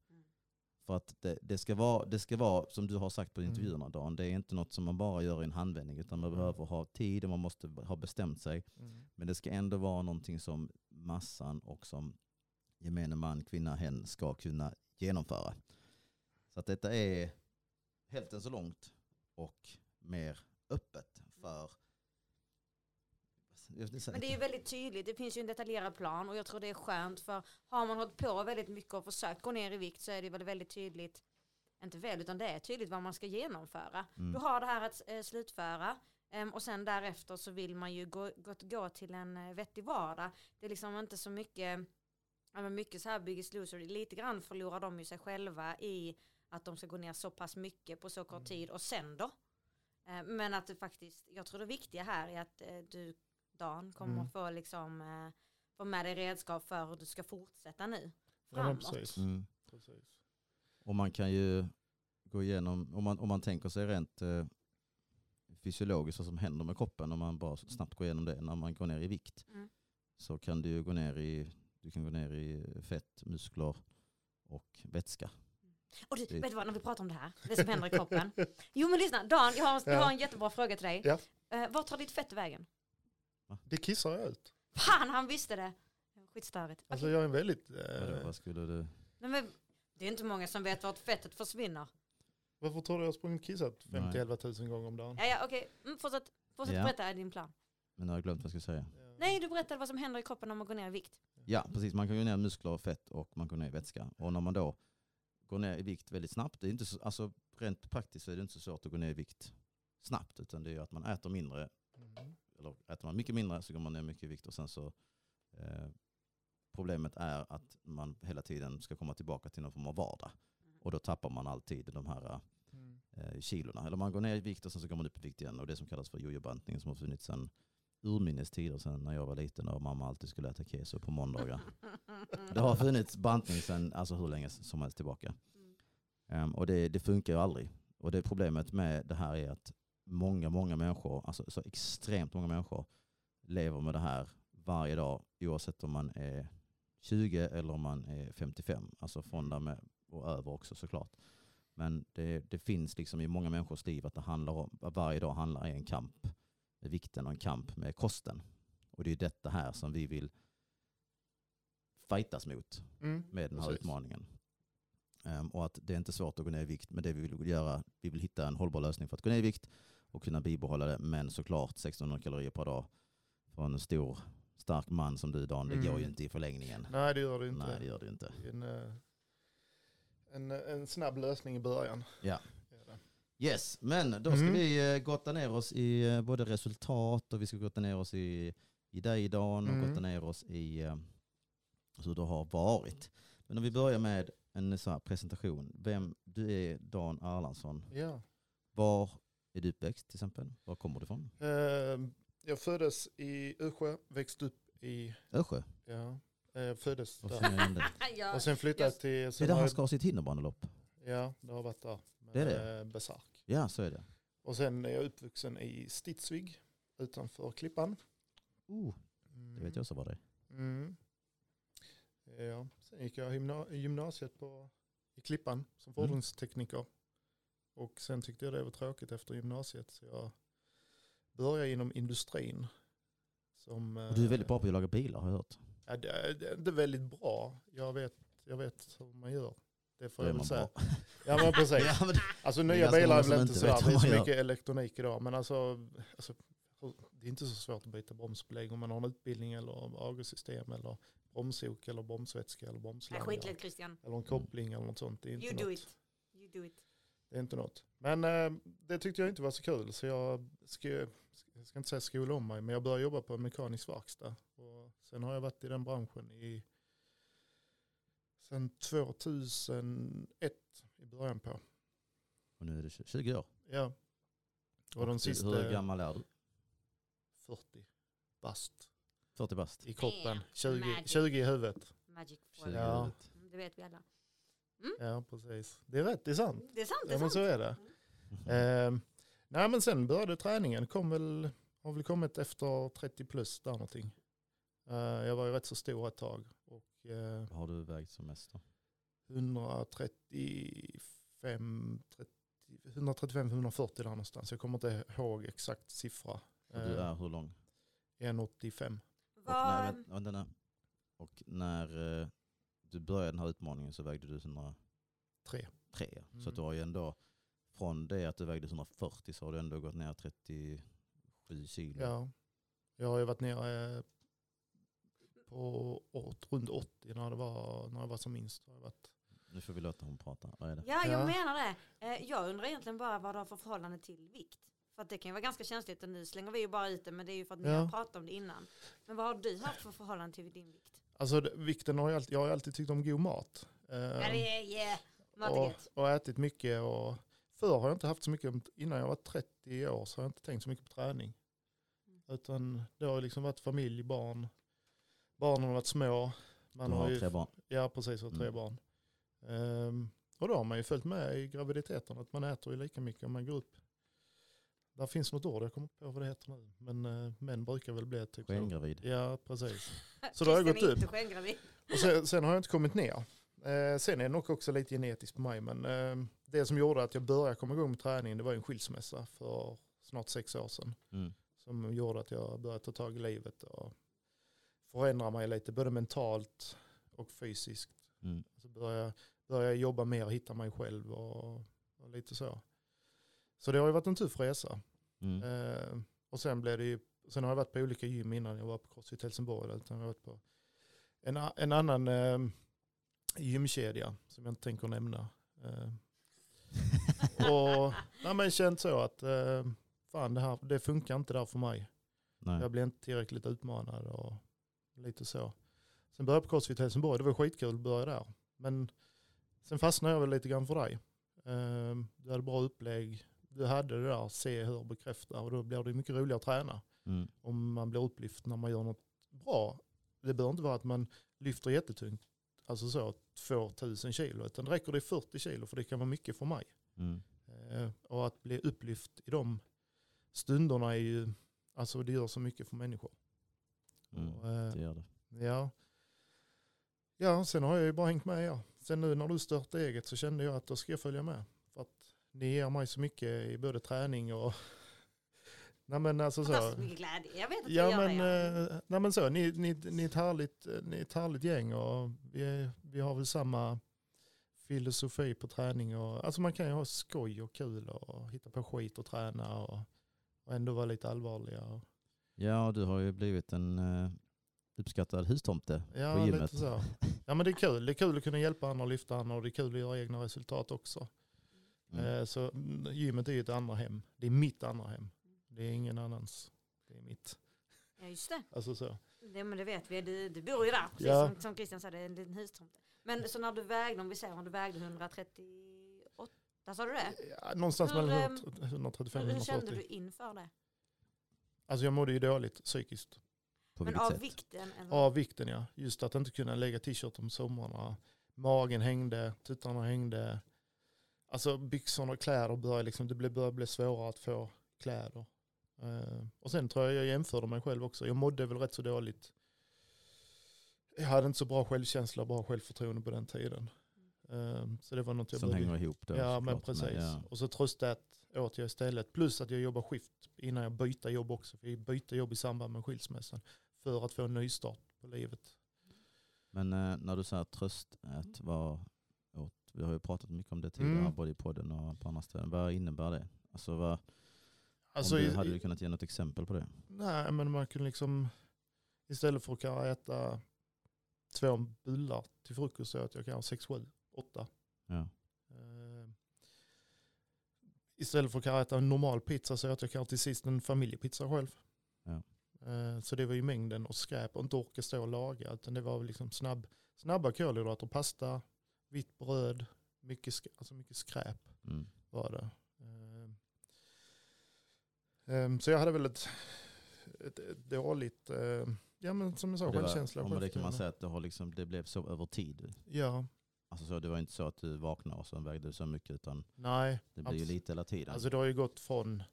För att det, det, ska vara, det ska vara, som du har sagt på Mm. intervjuerna Dan, det är inte något som man bara gör i en handvändning, utan man Mm. behöver ha tid och man måste ha bestämt sig. Mm. Men det ska ändå vara någonting som massan och som gemene man, kvinna, hen ska kunna genomföra. Så att detta är hälften så långt och mer öppet för. Men det är ju väldigt tydligt, det finns ju en detaljerad plan och jag tror det är skönt för har man hållit på väldigt mycket och försökt gå ner i vikt så är det väl väldigt tydligt, inte väl utan det är tydligt vad man ska genomföra. Mm. Du har det här att eh, slutföra em, och sen därefter så vill man ju gå, gå, gå till en eh, vettig vardag. Det är liksom inte så mycket, ja, men mycket så här Biggest Loser, lite grann förlorar de ju sig själva i att de ska gå ner så pass mycket på så kort Mm. tid och sen då? Eh, Men att det faktiskt, jag tror det viktiga här är att du Dan kommer Mm. få liksom eh, få med dig redskap för hur du ska fortsätta nu. Ja, Framåt. precis. Mm. precis. Och man kan ju gå igenom, om man, om man tänker sig rent eh, fysiologiskt vad som händer med kroppen om man bara snabbt går igenom det när man går ner i vikt. Mm. Så kan du ju gå ner i, du kan gå ner i fett, muskler och vätska. Och du, vet du vad, när vi pratar om det här, det som händer i kroppen. Jo men lyssna, Dan, jag har, jag Ja. har en jättebra fråga till dig. Ja. Eh, vart tar ditt fett vägen? Det kissar jag ut. Fan, han visste det. Skitstörigt. Alltså Okej. jag är en väldigt... Eh, vad skulle du? Nej, men, det är inte många som vet vart fettet försvinner. varför tror du jag har sprungit kissat Nej. 50-11 000 gånger om dagen? Ja, ja, okej. Mm, fortsätt fortsätt Ja. berätta din plan. Men nu har jag glömt vad jag ska säga. Ja. Nej, du berättade vad som händer i kroppen om man går ner i vikt. Ja, precis. Man kan gå ner i muskler och fett och man går ner i vätska. Och när man då går ner i vikt väldigt snabbt, det är inte så, alltså rent praktiskt så är det inte så svårt att gå ner i vikt snabbt, utan det är att man äter mindre, Mhm. Eller äter man mycket mindre så går man ner mycket i vikt och sen så eh, problemet är att man hela tiden ska komma tillbaka till någon form av vardag. Och då tappar man alltid de här Mm. eh, kilorna. Eller man går ner i vikt och sen så går man upp i vikt igen. Och det som kallas för jojobantning som har funnits sedan urminnes tider, sedan när jag var liten och mamma alltid skulle äta keso på måndagar. Det har funnits bantning sedan alltså hur länge som helst tillbaka. Mm. Ehm, och det, det funkar ju aldrig. Och det problemet med det här är att många, många människor, alltså så extremt många människor lever med det här varje dag oavsett om man är 20 eller om man är 55. Alltså från där med och över också såklart. Men det, det finns liksom i många människors liv att det handlar om, varje dag handlar i en kamp med vikten och en kamp med kosten. Och det är detta här som vi vill fightas mot Mm. med den här Precis. utmaningen. Ehm, och att det är inte svårt att gå ner i vikt, men det vi vill göra, vi vill hitta en hållbar lösning för att gå ner i vikt och kunna bibehålla det, men såklart 1600 kalorier per dag från en stor, stark man som du Dan, det Mm. går ju inte i förlängningen. Nej det gör det inte. Nej, det gör det inte. En, eh, en, en snabb lösning i början. Ja. Yes, men då ska Mm. vi eh, gotta ner oss i eh, både resultat och vi ska gotta ner oss i, i dig Dan och Mm. gotta ner oss i hur det har varit. Men om vi börjar med en så presentation. Vem, du är Dan Erlandsson. Ja. Var är du uppväxt till exempel? Var kommer du ifrån? Eh, jag föddes i Ursjö, växte upp i, Ösjö? ja, eh, föddes där. jag igen det? ja. Och sen flyttade jag till, Det är där har han jag, ska ha sitt hinderbanelopp. ja det har varit där. Med, Det är det? eh, Besark. Ja, så är det. Och sen är jag uppvuxen i Stidsvig utanför Klippan. Oh, det vet jag också vad det är. Mm. Ja. Sen gick jag gymna- gymnasiet på, i Klippan som Mm. Och sen tyckte jag det var tråkigt efter gymnasiet så jag började inom industrin. Som, Och du är väldigt bra på att laga bilar har jag hört. Ja, det, är- det är inte väldigt bra. Jag vet, jag vet hur man gör. Det får är jag väl man säga. bra. Ja men precis. Ja, men det- Alltså är nya bilar är väl inte sådär. vet Det är så mycket elektronik idag. Men alltså, alltså, det är inte så svårt att byta bromsbelägg om man har en utbildning eller AGO-system eller bromsok eller bromsvätska eller Nej, bromslängder. skitlätt Christian. Eller en koppling eller något sånt. Det är inte, You do något, it. You do it. Det är inte något. Men eh, det tyckte jag inte var så kul. Så jag ska, jag ska inte säga skola om mig. Men jag började jobba på en mekanisk verkstad. Och sen har jag varit i den branschen i sen 2001 i början på. Och nu är det 20 år. Ja. Och de du- sista Hur gammal är du? 40 bast 40 bast. i kroppen. Damn, 20, magic. 20 i huvudet. Magic 20 foil. Ja. huvudet. Mm, Det vet vi alla. Ja, precis. Det är rätt, det är sant. Det är sant, det Ja, är men sant. så är det. Eh, nej, men sen började träningen. Kom väl, har väl kommit efter 30 plus där någonting. Eh, jag var ju rätt så stor ett tag. Och eh, Vad har du vägt som mest då? 135, 135-140 där någonstans. Jag kommer inte ihåg exakt siffra. Och du är hur lång? 1,85. Och Vad- när, och när eh, du började den här utmaningen så vägde du 103. Tre. ja. Så Mm. att du har ju ändå, från det att du vägde 140 så har du ändå gått ner 37 kilo. Ja. Jag har ju varit nere på åt, runt 80 när det var, när jag var som minst. Har jag varit. Nu får vi låta hon prata. Vad är det? Ja, jag Ja. menar det. Eh, Jag undrar egentligen bara vad du har för förhållande till vikt. För att det kan ju vara ganska känsligt och nu slänger vi ju bara ut det men det är ju för att ni Ja. har pratat om det innan. Men vad har du haft för förhållande till din vikt? Alltså vikten har jag, alltid, jag har alltid tyckt om god mat. Eh, Ja det är yeah, mat är och, och ätit mycket. Och förr har jag inte haft så mycket, innan jag var 30 år så har jag inte tänkt så mycket på träning. Mm. Utan det har liksom varit familj, barn. Barnen har varit små. Man Du har har ju, tre barn. ja precis, och tre Mm. barn. Ehm, och då har man ju följt med i graviditeten, att man äter ju lika mycket om man går upp. Där finns något ord, jag kommer inte på vad det heter nu. Men uh, män brukar väl bli typ så. Skengravid. Ja, precis. Så då har jag gått upp. Och sen, sen har jag inte kommit ner. Eh, sen är det nog också lite genetiskt på mig. Men eh, det som gjorde att jag började komma igång med träning det var en skilsmässa för snart sex år sedan. Mm. Som gjorde att jag började ta tag i livet och förändra mig lite. Både mentalt och fysiskt. Mm. Så började, började jag jobba mer och hitta mig själv och, och lite så. Så det har ju varit en tuff resa. Mm. Eh, och sen blev det ju, sen har jag varit på olika gym innan jag var på Crossfit Helsingborg. Utan jag har varit på en, en annan eh, gymkedja som jag inte tänker nämna. Eh, och nej, men känt så att eh, fan det, här, det funkar inte där för mig. Nej. Jag blev inte tillräckligt utmanad och lite så. Sen började jag på Crossfit Helsingborg, det var skitkul att börja där. Men sen fastnade jag väl lite grann för dig. Eh, Du hade bra upplägg, du hade det där, se, hör, bekräfta och då blir det mycket roligare att träna. Mm. Om man blir upplyft när man gör något bra. Det behöver inte vara att man lyfter jättetungt, alltså så 2000 kilo, utan det räcker det 40 kilo för det kan vara mycket för mig. Mm. Eh, Och att bli upplyft i de stunderna är ju, alltså det gör så mycket för människor. Mm. Och, eh, Det gör det. Ja. ja, sen har jag ju bara hängt med er. Sen nu när du startade eget så kände jag att då ska jag följa med. Ni ger mig så mycket i både träning och... nej men alltså så. Fantastiskt mycket glädje. Jag vet att Ja gör men, det. eh, nej men så, ni, ni, ni, är ett härligt, ni är ett härligt gäng och vi, är, vi har väl samma filosofi på träning. Och, alltså man kan ju ha skoj och kul och hitta på skit och träna och, och ändå vara lite allvarliga. Och, Ja, du har ju blivit en eh, uppskattad hustomte Ja, på gymmet. lite så. Ja, men det är kul. Det är kul att kunna hjälpa andra och lyfta andra och det är kul att göra egna resultat också. Mm. Eh, Så mm, gymmet är ju ett andra hem. Det är mitt andra hem. Det är ingen annans. Det är mitt. Ja just det. Alltså så. det. Men det vet vi. Du, du bor ju där. Precis Ja. som, som Christian sa, det är en liten hustomte. Men så när du vägde, om vi säger om du vägde 138, sa du det? Ja, någonstans Hur, mellan ehm, 135 och Hur, hur kände 140. du inför det? Alltså jag mådde ju dåligt psykiskt. På Men av sätt? vikten? Eller? Av vikten ja. Just att inte kunna lägga t-shirt om somrarna. Magen hängde, tuttarna hängde. Alltså byxorna och kläder började liksom, det började bli svårare att få kläder. Eh, och sen tror jag jag jämförde mig själv också. Jag mådde väl rätt så dåligt. Jag hade inte så bra självkänsla och bra självförtroende på den tiden. Eh, så det var något jag Som hänger ihop då. Ja men precis. ja. Och så tröstat åt jag istället. Plus att jag jobbar skift innan jag byter jobb också. För jag byter jobb i samband med skilsmässan. För att få en nystart på livet. Men eh, när du säger tröstät, vad åt, vi har ju pratat mycket om det tidigare, Mm. både i podden och på andra ställen. Vad innebär det? Alltså, vad, Alltså, du, hade du kunnat ge något exempel på det? Nej men man kunde liksom istället för att kanske äta två bullar till frukost så att jag kan ha sex, sju, åtta. Ja. Eh, istället för att kanske äta en normal pizza så att jag kanske till sist en familjepizza själv. Ja. Eh, Så det var ju mängden och skräp och inte orka stå och laga. Utan det var väl liksom snabb, snabba kolhydrater, pasta, vitt bröd, mycket, sk- alltså mycket skräp Mm. var det. Eh, ehm, Så jag hade väl ett, ett, ett dåligt, eh, ja men som jag sa, var, självkänsla. men det kan man säga att det, har liksom, det blev så över tid. Ja, Alltså så, det var inte så att du vaknade och så vägde du så mycket utan nej. det blir ju lite hela tiden. Alltså det har ju gått från,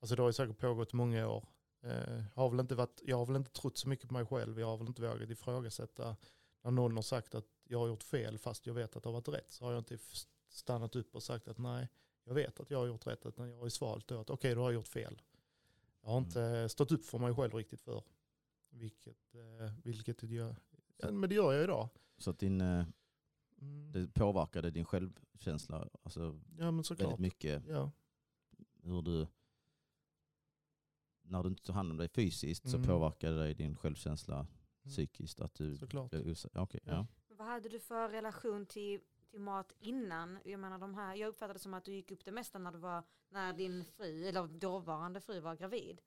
alltså det har ju säkert pågått många år. Eh, har väl inte varit, jag har väl inte trott så mycket på mig själv. Jag har väl inte vågat ifrågasätta när någon har sagt att jag har gjort fel fast jag vet att det har varit rätt. Så har jag inte stannat upp och sagt att nej, jag vet att jag har gjort rätt. Utan jag har ju svalt då att okej, då har jag gjort fel. Jag har Mm. inte stått upp för mig själv riktigt för. Vilket, eh, vilket det gör, ja, men det gör jag idag. så att din, eh, Mm. det påverkade din självkänsla alltså, Ja men såklart. väldigt mycket. Ja. Hur du, när du inte tar hand om dig fysiskt så Mm. påverkar det dig din självkänsla psykiskt att du Såklart. osäker. Okej, Ja. ja. Vad hade du för relation till, till mat innan? Jag menar de här, jag uppfattade det som att du gick upp det mesta när du var, när din fru, eller dåvarande fru var gravid.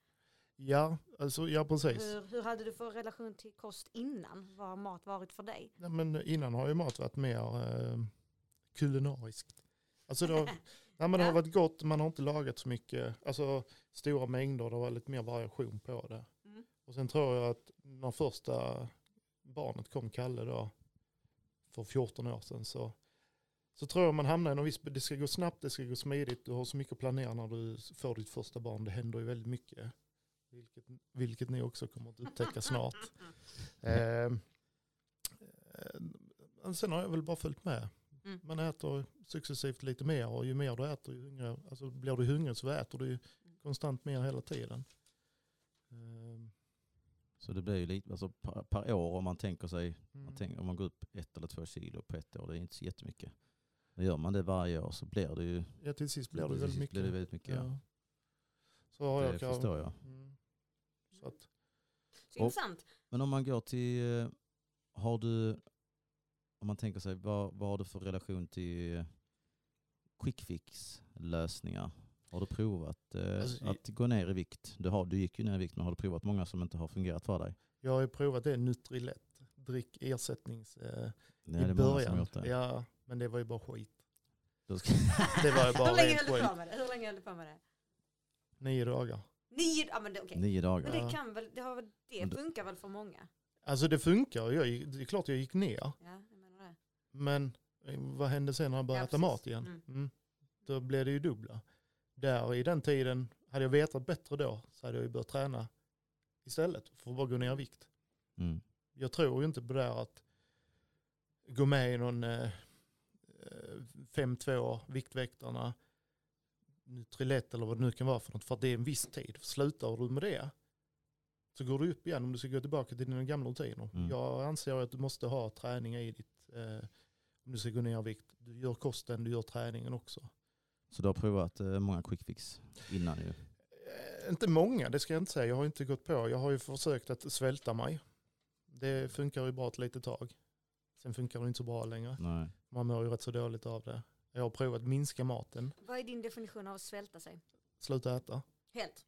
Ja, alltså, ja precis. Hur, hur hade du för relation till kost innan? Vad har mat varit för dig? Ja, men innan har ju mat varit mer eh, kulinariskt. Alltså det har, nej, men det har varit gott, man har inte lagat så mycket, alltså stora mängder, det var lite mer variation på det. Mm. Och sen tror jag att när första barnet kom, Kalle då, för 14 år sedan, så, så tror jag man hamnar i någon viss, det ska gå snabbt, det ska gå smidigt, du har så mycket att planera när du får ditt första barn, det händer ju väldigt mycket. Vilket, vilket ni också kommer att upptäcka snart. Eh, eh, sen har jag väl bara följt med. Mm. Man äter successivt lite mer och ju mer du äter, ju hungrig, alltså blir du hungrig så äter du ju konstant mer hela tiden. Eh, Så det blir ju lite, alltså per, per år om man tänker sig, man mm. tänker, om man går upp ett eller två kilo på ett år, det är inte så jättemycket. Men gör man det varje år så blir det ju Ja, till sist blir det till väldigt mycket. blir det väldigt mycket. Ja. Ja. Så har Det jag kanske- förstår jag. Mm. Så att, Så Och- intressant. Men om man går till, eh, har du, om man tänker sig, vad, vad har du för relation till eh, quick fix lösningar? Har du provat eh, Alltså, att gå ner i vikt? Du, har, du gick ju ner i vikt men har du provat många som inte har fungerat för dig? jag har ju provat det Nutrilett, drick ersättnings eh, Nej, i det är många som början. gjort det. Ja, men det var ju bara skit. Det var ju bara Hur länge höll du på med det? Hur länge höll du på med det? Nio dagar. Nio, ja men det, okej. nio Men dagar. det Ja. kan väl, det, har, det Men det- funkar väl för många? Alltså det funkar, jag, det är klart jag gick ner. Ja, jag menar det. Men eh, vad hände sen när jag började Ja, äta mat igen? Mm. Mm. Då blev det ju dubbla. Där i den tiden, hade jag vetat bättre då så hade jag ju börjat träna istället för att bara gå ner i vikt. Mm. Jag tror ju inte på det där att gå med i någon eh, eh, 5-2 Viktväktarna, Nutrilett eller vad det nu kan vara för något för att det är en viss tid. Slutar du med det så går du upp igen om du ska gå tillbaka till dina gamla rutiner. Mm. Jag anser att du måste ha träning i ditt, eh, om du ska gå ner i vikt. Du gör kosten, du gör träningen också. Så du har provat eh, många quick fix innan ju? Eh, Inte många, det ska jag inte säga. Jag har inte gått på. Jag har ju försökt att svälta mig. Det funkar ju bra ett litet tag. Sen funkar det inte så bra längre. Nej. Man mår ju rätt så dåligt av det. Jag har provat minska maten, Vad är din definition av att svälta sig? sluta äta. Helt?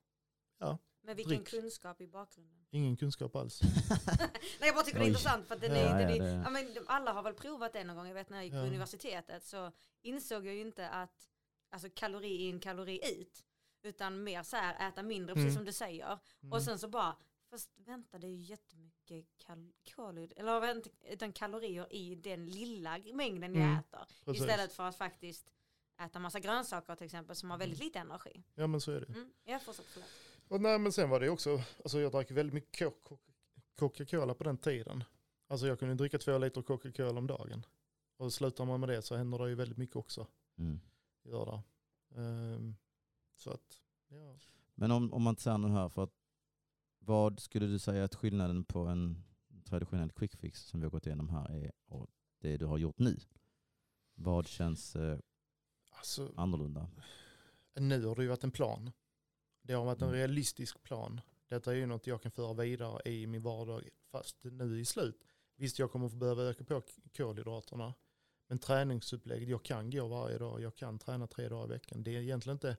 Ja. Med vilken Drick. kunskap i bakgrunden? Ingen kunskap alls. Nej jag bara tycker det är Oj. intressant för att den Ja, är, ja, den är, det- ja, men de- alla har väl provat det någon gång. Jag vet när jag gick på universitetet så insåg jag ju inte att alltså kalori in kalori ut. Utan mer så här äta mindre precis Mm. som du säger. Mm. Och sen så bara, fast vänta det är ju jättemycket kal kalorier, eller vänta, utan kalorier i den lilla mängden jag Mm, äter. Precis. Istället för att faktiskt äta massa grönsaker till exempel som har väldigt lite energi. Ja men så är det. Mm. Jag fortsätter förlåt. Och nej, men sen var det också, alltså jag drack väldigt mycket Co- Co- Coca-Cola på den tiden. Alltså jag kunde dricka två liter Coca-Cola om dagen. Och slutar man med det så händer det ju väldigt mycket också. Mm. Gör det. Ehm, så att, ja. Men om, om man säger nu här, för att, vad skulle du säga att skillnaden på en traditionell quick fix som vi har gått igenom här är och det du har gjort nu? Vad känns eh, Alltså, annorlunda? nu har det ju varit en plan. Det har varit en Mm. realistisk plan. Detta är ju något jag kan föra vidare i min vardag fast nu i slut. Visst jag kommer få behöva öka på kolhydraterna. Men träningsupplägg, jag kan gå varje dag, jag kan träna tre dagar i veckan. Det är egentligen inte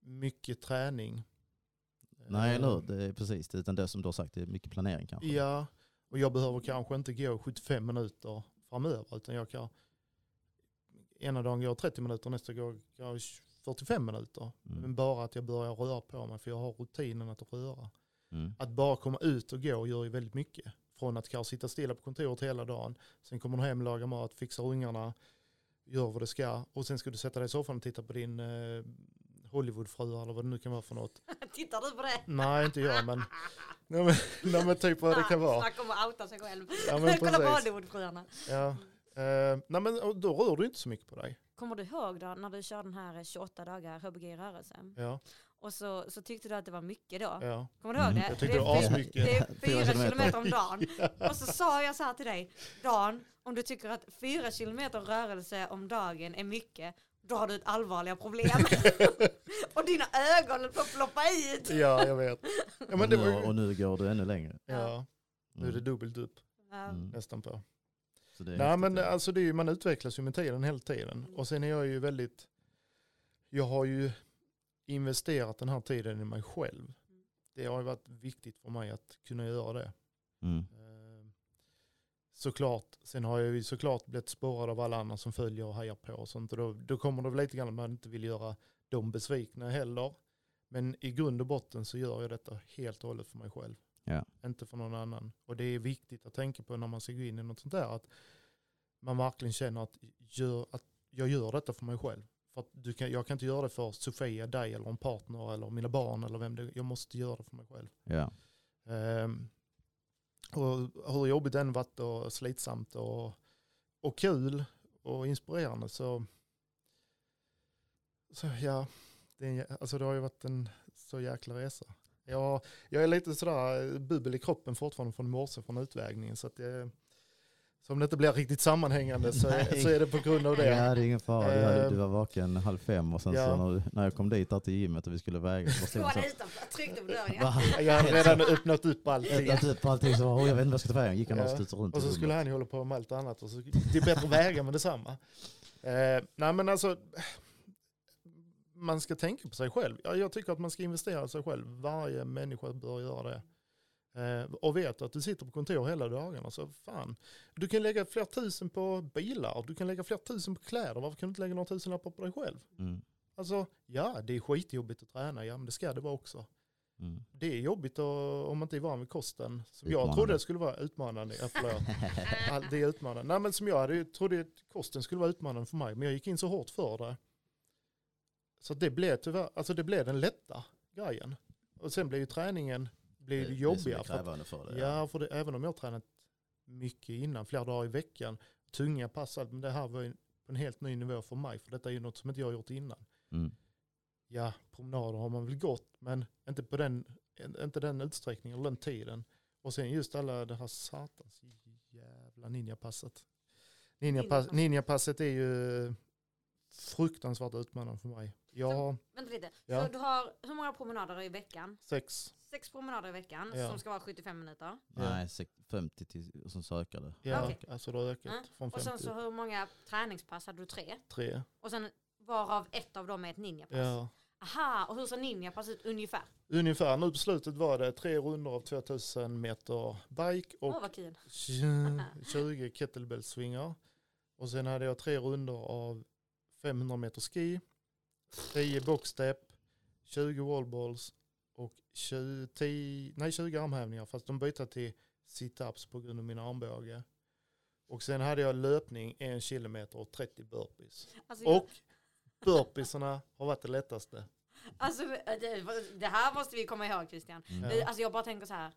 mycket träning. Nej, eller hur? Ehm, Det är precis det, utan det som du har sagt, det är mycket planering kanske. Ja, och jag behöver kanske inte gå 75 minuter framöver utan jag kan ena dagen går 30 minuter, nästa gång går jag 45 minuter. Mm. Men bara att jag börjar röra på mig för jag har rutinen att röra. Mm. Att bara komma ut och gå gör ju väldigt mycket. Från att kanske sitta stilla på kontoret hela dagen, sen kommer du hem, lagar mat, fixar ungarna, gör vad det ska och sen ska du sätta dig i soffan och titta på din eh, Hollywoodfru eller vad det nu kan vara för något. Tittar du på det? Nej, inte jag men, nej, men, nej, men typ vad det kan vara. Snacka om att outa sig själv. Ja, men Kolla på. Hollywoodfruarna. Ja. Eh, nej men då rör du inte så mycket på dig. Kommer du ihåg då när du körde den här 28 dagar HBG i rörelse? Ja, Och så, så tyckte du att det var mycket då. ja. Kommer du ihåg Mm. det? Jag tyckte det, det var är fyra- asmycket. det är Fyra kilometer. om dagen. Och så sa jag så här till dig, Dan, om du tycker att fyra kilometer rörelse om dagen är mycket, då har du ett allvarliga problem. och dina ögon höll på att ploppa ut. Ja, jag vet. Ja, men det och, var och nu går du ännu längre. ja, nu är det Mm. dubbelt upp. Mm. nästan på. Så det är Nej men ja. alltså det är ju, man utvecklas ju med tiden hela tiden. Och sen är jag ju väldigt, jag har ju investerat den här tiden i mig själv. Det har varit viktigt för mig att kunna göra det. Mm. Eh, Såklart, sen har jag ju såklart blivit spårad av alla andra som följer och hejar på och sånt. Och då, då kommer det väl lite grann att man inte vill göra dem besvikna heller. Men i grund och botten så gör jag detta helt och hållet för mig själv. Ja. Inte för någon annan. Och det är viktigt att tänka på när man ska gå in i något sånt där. Att man verkligen känner att, gör, att jag gör detta för mig själv. För att du kan, jag kan inte göra det för Sofia, dig eller en partner eller mina barn eller vem det är. Jag måste göra det för mig själv. Ja. Ehm, och hur jobbigt det än varit och slitsamt och, och kul och inspirerande så, så ja, det, är en alltså det har ju varit en så jäkla resa. Jag, jag är lite sådär bubbel i kroppen fortfarande från morse från utvägningen så att det, så om det inte blir riktigt sammanhängande så är, så är det på grund av det. Ja, det är ingen fara. Du, hade, Ehm. du var vaken halv fem och sen Ja. så när, när jag kom dit där till gymmet och vi skulle väga så Så var var det det utanför, tryckte på dörren. Ja. Va? Jag hade redan öppnat upp allting. Öppnat upp allting så oh, jag vet inte vad jag ska ta vägen. Gick han och Ja. studsade runt Och så skulle han ju hålla på med allt annat. Och så, det är bättre att väga med detsamma. Eh, nej men alltså, man ska tänka på sig själv. Ja, jag tycker att man ska investera i sig själv. Varje människa bör göra det. Eh, och vet att du sitter på kontor hela dagarna. Så fan, du kan lägga flera tusen på bilar. Du kan lägga flera tusen på kläder. Varför kan du inte lägga några tusenlappar på dig själv? Mm. Alltså, ja det är skitjobbigt att träna. Ja men det ska det vara också. Mm. Det är jobbigt att, om man inte är van vid kosten. Som jag trodde det skulle vara utmanande. Ja, Det är utmanande. Nej, men som jag hade, trodde att kosten skulle vara utmanande för mig. Men jag gick in så hårt för det. Så det blev tyvärr, alltså det blev den lätta grejen. Och sen blev ju träningen blev Det- det det jobbigare. För att, krävande för det. ja, för det, även om jag har tränat mycket innan, flera dagar i veckan, tunga pass, men det här var ju på en helt ny nivå för mig. För detta är ju något som inte jag har gjort innan. Mm. Ja, promenader har man väl gått, men inte på den, inte den utsträckningen eller den tiden. Och sen just alla det här satans jävla ninjapasset. Ninjapass, Ninjapass. ninjapasset är ju fruktansvärt utmanande för mig. Jag har Vänta lite. Ja. Så du har hur många promenader i veckan? sex, Sex promenader i veckan Ja. som ska vara 75 minuter. Ja. Nej, sex- 50 till, och sen så ökar det. ja, Okej. alltså det har ökat Ja. från Och sen 50 så hur många träningspass hade du? Tre. tre. Och sen varav ett av dem är ett ninjapass. Ja. Aha, och hur ser ninjapass ut ungefär? Ungefär nu på slutet var det tre runder av 2000 meter bike och Åh vad kul. 20 kettlebell-svingar. Och sen hade jag tre runder av 500 meter ski, 10 boxstep, 20 wallballs och 20, 10, nej, 20 armhävningar fast de bytte till sit-ups på grund av min armbåge. Och sen hade jag löpning en kilometer och 30 burpees. Alltså, jag, Och burpeesarna har varit det lättaste. alltså, det, det här måste vi komma ihåg Christian. Mm. Alltså jag bara tänker så här.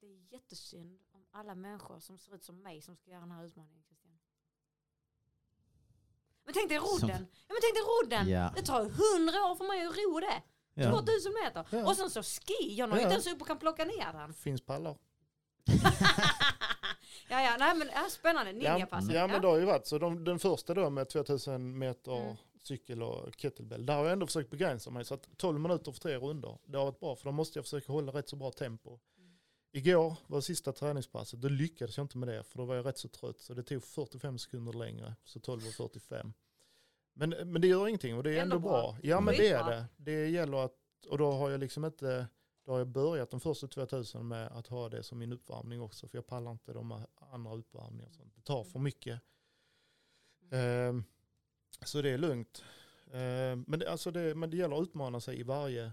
Det är jättesynd om alla människor som ser ut som mig som ska göra den här utmaningen Christian. Men tänk dig rodden. Som- Ja, men tänk dig rodden. Ja. Det tar ju hundra år för mig att ro det. Ja. 2000 meter. Ja. Och sen så ski. Jag når Ja. inte ens upp och kan plocka ner den. Finns pallar. ja, ja, nej men ja, spännande. Ja, Ninjapasset. ja men det har ju varit så. De, den första då med 2000 meter Mm. cykel och kettlebell. Där har jag ändå försökt begränsa mig. Så att 12 minuter för tre runder. Det har varit bra för då måste jag försöka hålla rätt så bra tempo. Mm. Igår var sista träningspasset. Då lyckades jag inte med det. För då var jag rätt så trött. Så det tog 45 sekunder längre. Så 12 och 45. Men, men det gör ingenting och det är ändå, bra. Ja men det är det. Det gäller att, och då har jag liksom inte, då har jag börjat de första 2000 med att ha det som min uppvärmning också. För jag pallar inte de andra uppvärmningar. sånt. Det tar för mycket. Ehm, så det är lugnt. Ehm, men, det, alltså det, men det gäller att utmana sig i varje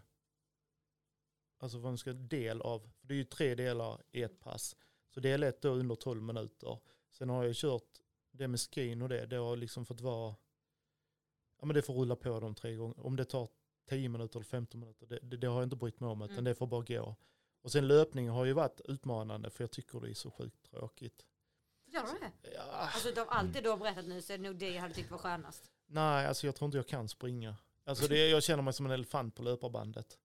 alltså vad man ska del av. För det är ju tre delar i ett pass. Så del ett då under 12 minuter. Sen har jag kört det med skin och det. Det har liksom fått vara, ja men det får rulla på de tre gånger. Om det tar 10 minuter eller 15 minuter, det, det, det har jag inte brytt mig om utan Mm. det får bara gå. Och sen löpningen har ju varit utmanande för jag tycker det är så sjukt tråkigt. Gör du det? Ja, Alltså utav allt det du har berättat nu så är det nog det jag hade tyckt var skönast. Nej, alltså jag tror inte jag kan springa. Alltså det, jag känner mig som en elefant på löparbandet.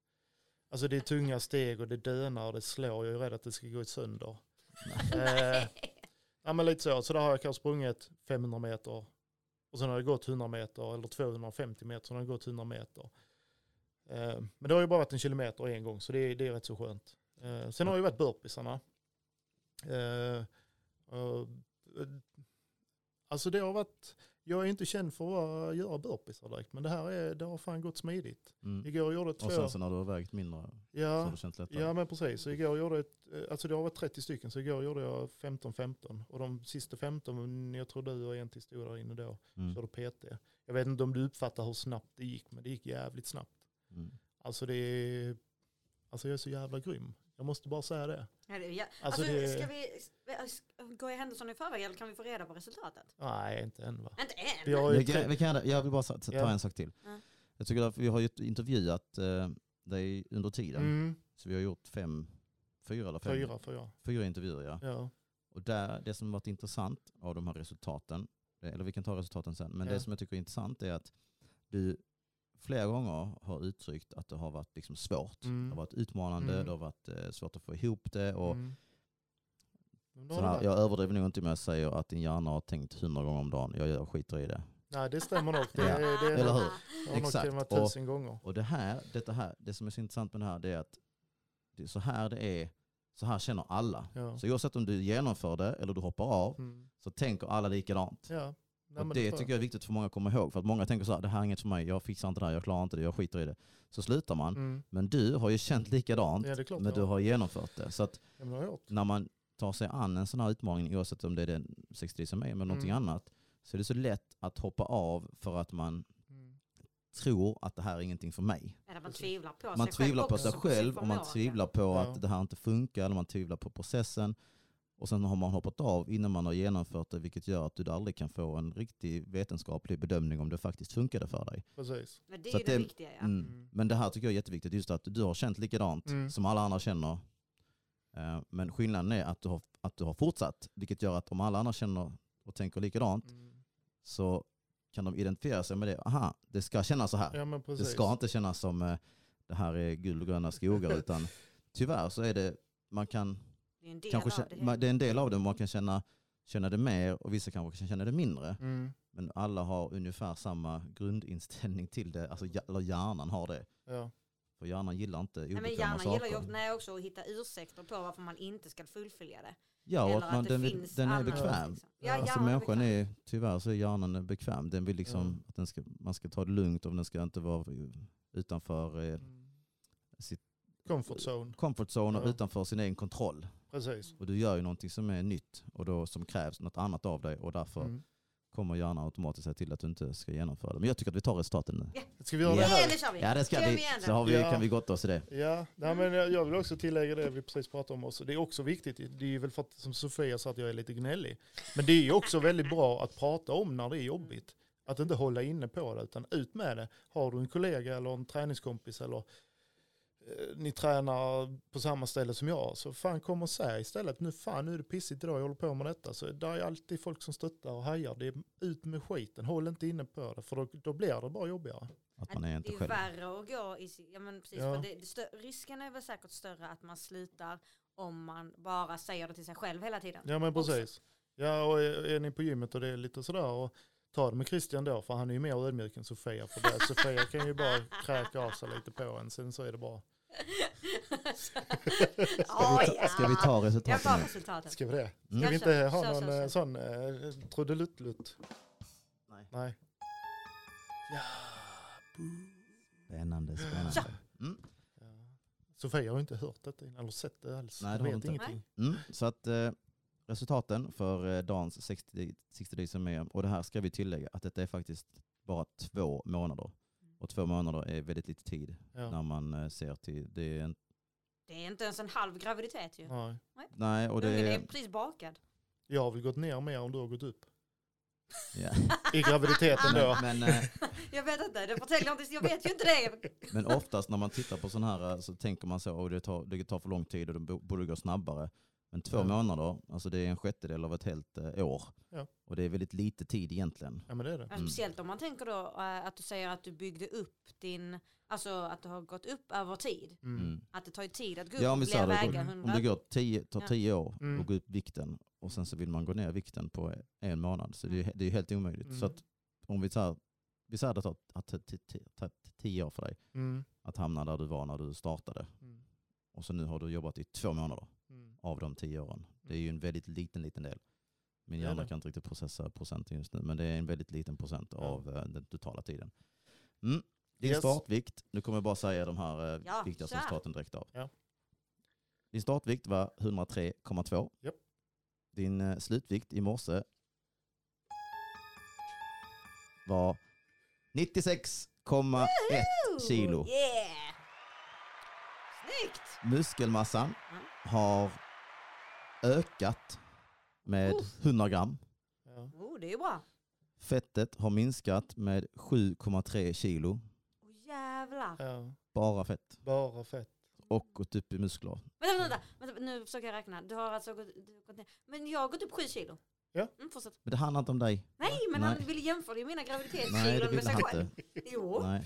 Alltså det är tunga steg och det dönar och det slår. Jag är rädd att det ska gå sönder. Eh, ja men lite så. Så där har jag kanske sprungit 500 meter. Och sen har det gått 100 meter eller 250 meter, så har det gått 100 meter. Eh, men det har ju bara varit en kilometer en gång så det är, det är rätt så skönt. Eh, sen har det ju varit burpeesarna. Eh, eh alltså det har varit, jag är inte känd för att göra burpeesar direkt men det här är, det har fan gått smidigt. Mm. Igår gjorde två. Och sen så när du har vägt mindre så har ja, du känt lättare. ja men precis. Så igår gjorde ett- eh, alltså det har varit 30 stycken så igår gjorde jag 15-15. Och de sista 15, jag tror du och en till stod där inne då, Mm. körde PT. Jag vet inte om du uppfattar hur snabbt det gick men det gick jävligt snabbt. Mm. Alltså det är, alltså jag är så jävla grym. Jag måste bara säga det. Ja, det, ja. Alltså, Alltså, det- Ska vi ska- gå i händelserna i förväg eller kan vi få reda på resultatet? Nej, inte än va. Inte än. Vi har ju Vi kan, vi kan, jag vill bara ta Ja. en sak till. Ja. Jag tycker att vi har ju intervjuat eh, dig under tiden. mm, Så vi har gjort fem, fyra eller fem? fyra, fyra. Fyra intervjuer ja. Ja. Och där, det som varit intressant av de här resultaten, eh, eller vi kan ta resultaten sen, men Ja. det som jag tycker är intressant är att du flera gånger har uttryckt att det har varit liksom svårt. Mm. Det har varit utmanande, Mm. det har varit eh, svårt att få ihop det. Och Mm. Här, jag överdriver nog inte med att säga att din hjärna har tänkt hundra gånger om dagen. Jag, jag skiter i det. Nej det stämmer nog. Det, Ja. det, det, Eller hur? nog Exakt. och gånger. Och det här, detta här, det som är så intressant med det här det är att det är så här det är, så här känner alla. Ja. Så oavsett om du genomför det eller du hoppar av Mm. så tänker alla likadant. Ja. Nej, och men det tycker jag är viktigt för många att komma ihåg. För att många tänker så här, det här är inget för mig, jag fixar inte det här, jag klarar inte det, jag skiter i det. Så slutar man. Mm. Men du har ju känt likadant, Ja klart men du har genomfört det. Så att Ja, när man tar sig an en sån här utmaning, oavsett om det är den 60 som är, men någonting Mm. annat, så är det så lätt att hoppa av för att man Mm. tror att det här är ingenting för mig. Eller man tvivlar på Man sig tvivlar själv också, sig på sin själv och man tvivlar på att det här inte funkar, eller man tvivlar på processen. Och sen har man hoppat av innan man har genomfört det, vilket gör att du aldrig kan få en riktig vetenskaplig bedömning om det faktiskt funkade för dig. Precis. Men det är ju det det- viktiga ja. Mm. Mm. Men det här tycker jag är jätteviktigt, just att du har känt likadant Mm. som alla andra känner. Eh, Men skillnaden är att du, har, att du har fortsatt, vilket gör att om alla andra känner och tänker likadant Mm. så kan de identifiera sig med det. Aha, det ska kännas så här. Ja men Det ska inte kännas som eh, det här är guld och gröna skogar utan tyvärr så är det, man kan Det är en del kanske av det. man- det är en del av det, man kan känna, känna det mer och vissa kanske kan känna det mindre. Mm. Men alla har ungefär samma grundinställning till det, alltså eller hjärnan har det. Ja. För hjärnan gillar inte Nej, men obekväma hjärnan saker. gillar ju också, nej, också att hitta ursäkter på varför man inte ska fullfölja det. ja, och Eller att man, att det den, är- finns den är bekväm. liksom. Ja, Alltså, människan bekväm. är, tyvärr så är hjärnan bekväm. Den vill liksom att den ska, man ska ta det lugnt och den ska inte vara utanför eh, Mm. sitt Comfort zone. comfort zone och Ja. utanför sin egen kontroll. Precis. Och du gör ju någonting som är nytt och då som krävs något annat av dig och därför Mm. kommer hjärnan automatiskt säga till att du inte ska genomföra det. Men jag tycker att vi tar resultaten nu. Ska vi göra Ja. det Ja, här? det kör vi. Ja det ska vi. Så har vi, Ja. kan vi gotta oss i det. Ja, nej, men jag vill också tillägga det vi precis pratade om också. Det är också viktigt, det är ju väl för att som Sofia sa att jag är lite gnällig. Men det är ju också väldigt bra att prata om när det är jobbigt. Att inte hålla inne på det utan ut med det. Har du en kollega eller en träningskompis eller ni tränar på samma ställe som jag så fan kom och säg istället nu fan nu är det pissigt idag jag håller på med detta. Så det är alltid folk som stöttar och hajar. Det är ut med skiten, håll inte inne på det för då, då blir det bara jobbigare. Att man är det inte är ju själv. värre att gå i ja men precis, Ja. för det, det risken är väl säkert större att man slutar om man bara säger det till sig själv hela tiden. Ja men precis. Ja och är, är ni på gymmet och det är lite sådär och ta det med Christian då för han är ju mer ödmjuk än Sofia för det. Sofia kan ju bara kräka av sig lite på en sen så är det bra. Åh, ja. Ska vi ta Jag resultaten tar nu? resultatet. Ska vi det? Mm. Ska vi inte ha kör, någon kör, eh, kör. sån eh, trudeluttlutt? Nej. Nej. Ja. Spännande, spännande. Mm. ja. Sofia har inte hört detta eller sett det alls. Nej, det vet inte. ingenting. Mm. Så att eh, resultaten för eh, Dans 60, 60 Days som är, och det här ska vi tillägga, att detta är faktiskt bara två månader. Och två månader är väldigt lite tid Ja. när man eh, ser till, det är en, Det är inte ens en halv graviditet ju. Nej. nej och det är är, precis bakad. Jag har väl gått ner mer än du har gått upp. ja. I graviditeten då. men, men, eh, Jag vet inte, det förtäljer inte, jag vet ju inte det. men oftast när man tittar på sådana här eh, så tänker man så, att det tar, det tar för lång tid och det bo- borde gå snabbare. Men två Ja. månader, alltså det är en sjättedel av ett helt eh, år. Ja. Och det är väldigt lite tid egentligen. Ja men det är det. Ja, Speciellt om man tänker då eh, att du säger att du byggde upp din, alltså att du har gått upp över tid. Mm. Mm. Att det tar ju tid att gå upp Ja, och om vi bli säger det, väga om 100. det går tio, tar Ja. tio år Mm. att gå upp vikten och sen så vill man gå ner vikten på en månad. Så det är, det är helt omöjligt. Mm. Så att om vi tar, vi säger att det har det- det- det- tagit tio år för dig Mm. att hamna där du var när du startade. Mm. Och så nu har du jobbat i två månader Mm. Av de tio åren. Det är ju en väldigt liten, liten del. Min hjärna kan inte riktigt processa procenten just nu, men det är en väldigt liten procent av eh, den totala tiden. Mm. Din Yes. startvikt, nu kommer jag bara säga de här eh, Ja, viktigaste kör. resultaten direkt av. Ja. Din startvikt var 103,2. Japp. Din eh, slutvikt i morse var 96,1 kilo. Yeah! Snyggt! Muskelmassan har ökat med Uff. 100 gram. Ja. Oh, det är ju bra. Fettet har minskat med 7,3 kilo. Oh, jävlar. ja, Bara fett. bara fett. Och gått upp i muskler. Vänta, vänta, vänta, nu försöker jag räkna. Du har alltså gått, du har gått ner. Men jag har gått upp sju kilo. Ja. Mm, fortsätt. Men det handlar inte om dig. Nej, men Nej. han ville jämföra mina Nej, det graviditetskilon med vill sig han själv. inte. Jo. Nej.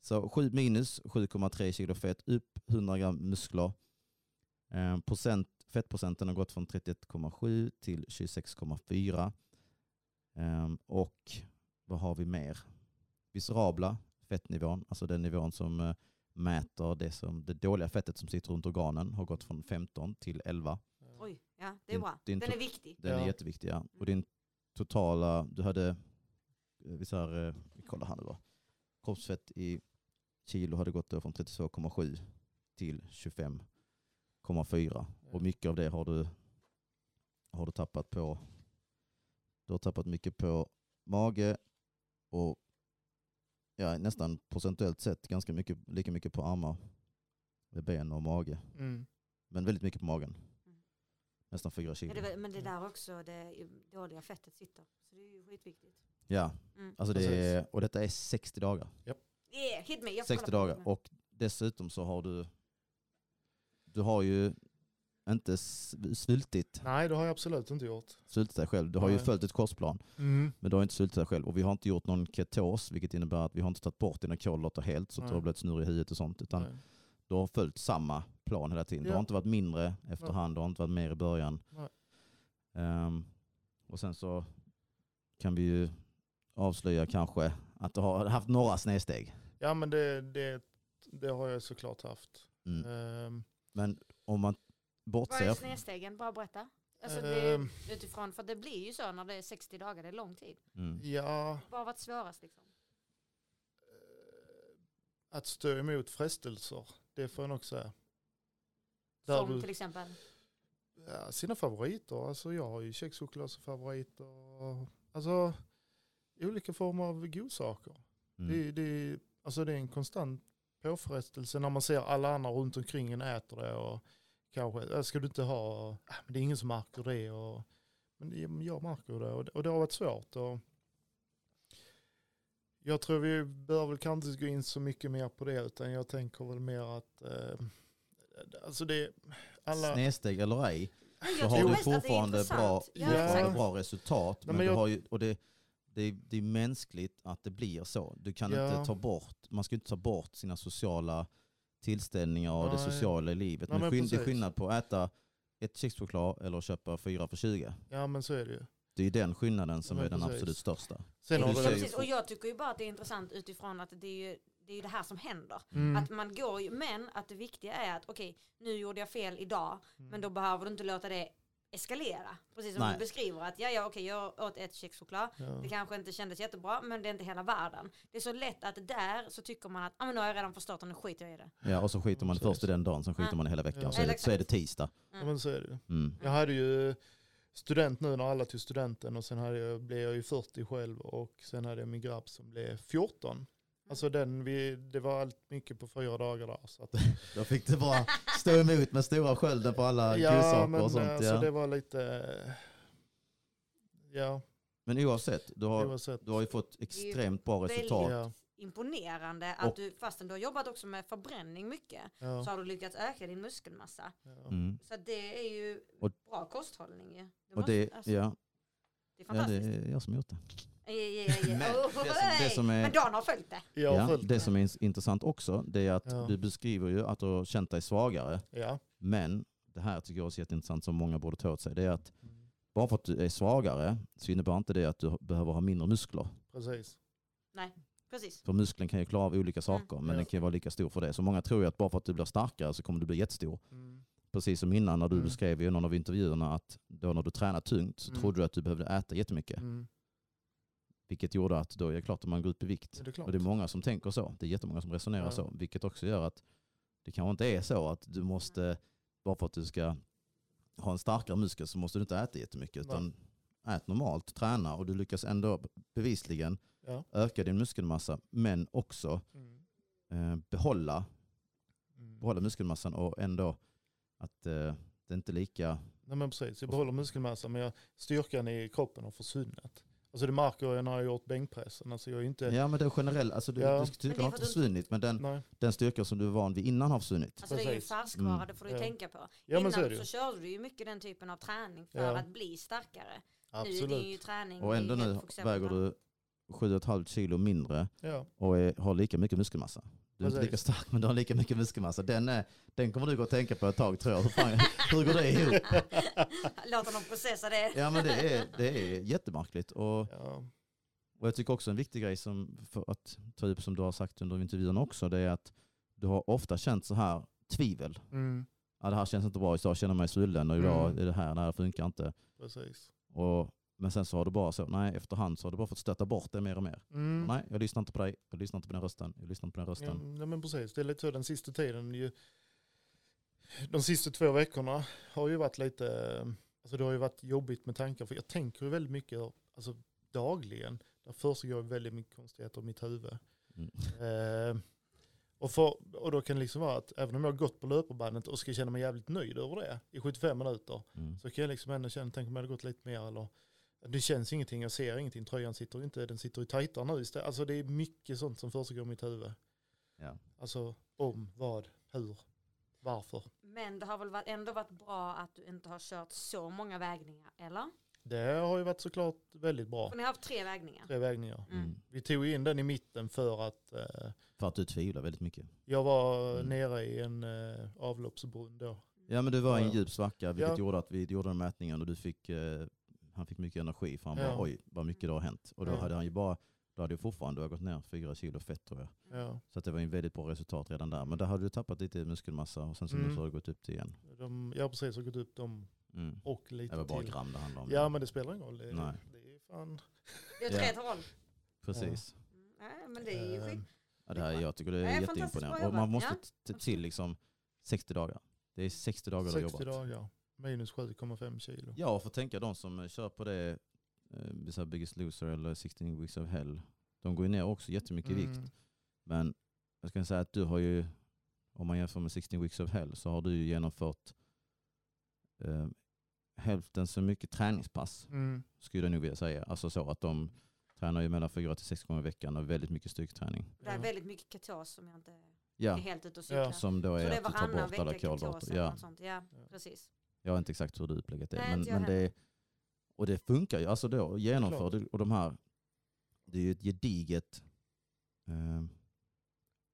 Så 7 minus 7,3 kilo fett, upp 100 gram muskler. Eh, procent, fettprocenten har gått från 31,7 till 26,4. Eh, och vad har vi mer? Viscerabla fettnivån, alltså den nivån som eh, mäter det, som, det dåliga fettet som sitter runt organen, har gått från 15 till 11. Oj, ja det är bra. din Den är viktig. Den är Ja. jätteviktig. Ja. Och din totala, du hade, eh, vi, så här, vi kollar här nu då. Kroppsfett i kilo hade gått då från 32,7 till 25,4. Och mycket av det har du, har du tappat på, du har tappat mycket på mage och ja, nästan procentuellt sett ganska mycket, lika mycket på armar, ben och mage. Mm. Men väldigt mycket på magen. Mm. Nästan fyra Ja, kilo. det, var- men det där också, det dåliga fettet sitter. Så det är ju skitviktigt. Ja, Mm. alltså det är, och detta är 60 dagar. Yeah, hit me. Jag får 60 kolla på dagar. det. Och dessutom så har du, du har ju inte svultit, Nej, det har jag absolut inte gjort. svultit dig själv. Du har ju Nej. följt ett kostplan, Mm. men du har inte svultit dig själv. Och vi har inte gjort någon ketos, vilket innebär att vi har inte tagit bort dina kolhydrater helt, så att du Nej. har blivit snurrig i huvudet och sånt. Utan Nej. du har följt samma plan hela tiden. Du Ja. har inte varit mindre efterhand, du har inte varit mer i början. Nej. Ehm, och sen så kan vi ju avslöja kanske att du har haft några snedsteg. Ja, men det, det, det har jag såklart haft. Mm. Ehm, Men om man Vad är bortser... snedstegen? Bara berätta. Alltså det, ehm, utifrån, för det blir ju så när det är 60 dagar, det är lång tid. Mm. ja, Vad har varit svårast liksom? att stå emot frestelser, det får jag nog säga. Där Som du- till exempel? Ja, sina favoriter. Alltså jag har ju kexchoklad som favoriter. Alltså olika former av godsaker. Mm. Det, det, alltså det är en konstant påfrestelse när man ser alla andra runt omkring en äter det. Och kanske, "Äh, ska du inte ha, "Ah, men det är ingen som märker det. Och, men jag märker det och, det och det har varit svårt. Och jag tror vi bör väl kanske inte gå in så mycket mer på det utan jag tänker väl mer att eh, alltså det alla, Snedsteg eller ej, så har du fortfarande bra. Ja, bra resultat. Nej, Men men du jag- har ju, och det, det, det är mänskligt att det blir så. Du kan Ja. inte ta bort, man ska inte ta bort sina sociala tillställningar och det Nej. sociala i livet. Nej, men men det är skillnad på att äta ett kexchoklad eller att köpa fyra för 20. ja men så är det ju. Det är den skillnaden som Ja, är den precis. absolut största. Sen ju precis. Och jag tycker ju bara att det är intressant utifrån att det är ju det, är ju det här som händer. mm, Att man går ju, men att det viktiga är att okej, nu gjorde jag fel idag, mm. men då behöver du inte låta det eskalera. Precis som Nej. du beskriver att ja, ja okej, jag åt ett kexchoklad, ja. det kanske inte kändes jättebra, men det är inte hela världen. Det är så lätt att där så tycker man att ah, men nu har jag redan förstått och nu skiter jag i det. Ja, och så skiter man Precis. först i den dagen, sen skiter Ja. man i hela veckan. Ja. Så, är det, så är det tisdag. ja men så är det. Mm. Jag hade ju student nu när alla tog studenten och sen hade jag, blev jag ju 40 själv och sen hade jag min grabb som blev 14. Alltså den, vi, det var allt mycket på fyra dagar där. Så att, Då fick du bara stå emot med stora skölden på alla godsaker och sånt. alltså Ja. det var lite, ja, Men oavsett, du har, oavsett. du har ju fått extremt bra resultat. Ja, Imponerande att Och- du, fastän du har jobbat också med förbränning mycket, ja, så har du lyckats öka din muskelmassa. ja. Mm. Så det är ju Och- bra kosthållning ju. Det, Och måste- det, alltså, ja, det är ja, det fantastiskt. är jag som gjort det. Men det som- det är- Men Dan har följt det. Jag har Ja, följt det som är intressant också, det är att Ja. du beskriver ju att du har känt dig svagare. Ja. Men det här tycker jag är jätteintressant som många borde ta åt sig. Det är att bara för att du är svagare så innebär inte det att du behöver ha mindre muskler. Precis. Precis. För muskeln kan ju klara av olika saker men Ja. den kan ju vara lika stor för det. Så många tror ju att bara för att du blir starkare så kommer du bli jättestor. Mm. Precis som innan när du Mm. beskrev i någon av intervjuerna att då när du tränar tungt så Mm. trodde du att du behövde äta jättemycket. Mm. Vilket gjorde att då är det klart att man går upp i vikt. Det? Och det är många som tänker så. Det är jättemånga som resonerar Ja. så. Vilket också gör att det kanske inte är så att du måste, bara för att du ska ha en starkare muskel så måste du inte äta jättemycket. Utan ät normalt, träna och du lyckas ändå bevisligen Ja. öka din muskelmassa men också Mm. eh, behålla, Mm. behålla muskelmassan och ändå att eh, det inte är lika... Nej men precis, jag behåller muskelmassa men jag, styrkan i kroppen har försvunnit. Alltså det märker jag när jag har gjort bänkpressen. Alltså jag är inte... Ja men det är generellt, alltså du, Ja. du styrkan det är har inte försvunnit men den, Nej. den styrka som du var van vid innan har försvunnit. Alltså det är ju färskvara, Mm. det får du Ja. tänka på. Ja Innan så är så, det körde du ju mycket den typen av träning för Ja. att bli starkare. Nu är Absolut. din ju träning Och ändå nu väger du 7,5 kilo mindre Ja. och är, har lika mycket muskelmassa. Du är inte lika stark men du har lika mycket muskelmassa. Den, är, den kommer du gå och tänka på ett tag tror jag. Hur, fan, hur går det ihop? Låt honom processa det. Ja men det är, det är jättemärkligt. Och, Ja. och jag tycker också en viktig grej som, för att ta upp som du har sagt under intervjun också, det är att du har ofta känt så här tvivel. Mm. Ja, det här känns inte bra, idag känner jag mig svullen och idag Mm. är det här, det här funkar inte. Precis. Och, men sen så har du bara så, nej efterhand så har du bara fått stöta bort det mer och mer. Mm. Nej, jag lyssnar inte på dig, jag lyssnar inte på den rösten, jag lyssnar inte på den Ja, rösten. nej, men precis, det är lite så den sista tiden. Ju, de sista två veckorna har ju varit lite, alltså det har ju varit jobbigt med tankar. För jag tänker ju väldigt mycket, alltså dagligen. Där försiggår väldigt mycket konstigheter i mitt huvud. Mm. Eh, och, för, och då kan det liksom vara att även om jag har gått på löparbandet och ska känna mig jävligt nöjd över det i 75 minuter. Mm. Så kan jag liksom ändå känna, tänk om jag hade gått lite mer eller det känns ingenting, jag ser ingenting, tröjan sitter inte, den sitter ju tajtare nu istället. Alltså det är mycket sånt som försiggår i mitt huvud. Ja. Alltså om, vad, hur, varför. Men det har väl varit, ändå varit bra att du inte har kört så många vägningar, eller? Det har ju varit såklart väldigt bra. För ni har haft tre vägningar. Tre vägningar. Mm. Mm. Vi tog in den i mitten för att eh, För att du tvivlar väldigt mycket. jag var Mm. nere i en eh, avloppsbrunn då. Ja men du var i en djup svacka vilket Ja. gjorde att vi gjorde den mätningen och du fick, eh, han fick mycket energi för han Ja. bara oj vad mycket det har hänt. Och då Ja. hade han ju bara, då hade ju fortfarande gått ner fyra kilo fett tror jag. Ja. Så att det var en väldigt bra resultat redan där. Men där hade du tappat lite muskelmassa och sen så nu Mm. så har du gått upp det igen. De, jag har precis har gått upp dem Mm. och lite Det var bara till. gram det handlade om. Ja men det spelar ingen roll. Det, Nej. det är fan... Det är Ja. tre håll. Precis. Mm. Nej, men det är ju eh, skit. Ja, det här, jag tycker det Ja, är fantastiskt jätteimponerande. Och man måste Ja, till liksom 60 dagar. Det är 60 dagar du har 60 jobbat. dagar. Minus 7,5 kilo. Ja, för tänka de som kör på det, eh, Biggest Loser eller 16 Weeks of Hell, de går ju ner också jättemycket i vikt. Mm. Men jag ska säga att du har ju, om man jämför med 16 Weeks of Hell, så har du ju genomfört eh, hälften så mycket träningspass, Mm. skulle jag nog vilja säga. Alltså så att de tränar ju mellan fyra till sex gånger i veckan och väldigt mycket styrketräning. Det är Ja. väldigt mycket ketos som jag inte är Ja, helt ute och cyklar. Ja, som då Så är det är att du tar varannan bort alla vecka eller Ja. sånt. Ja, Ja. precis. Jag vet inte exakt hur du upplägget är. Nej, men, men det, och det funkar ju. Alltså då genomför du, och de här, det är ju ett gediget eh,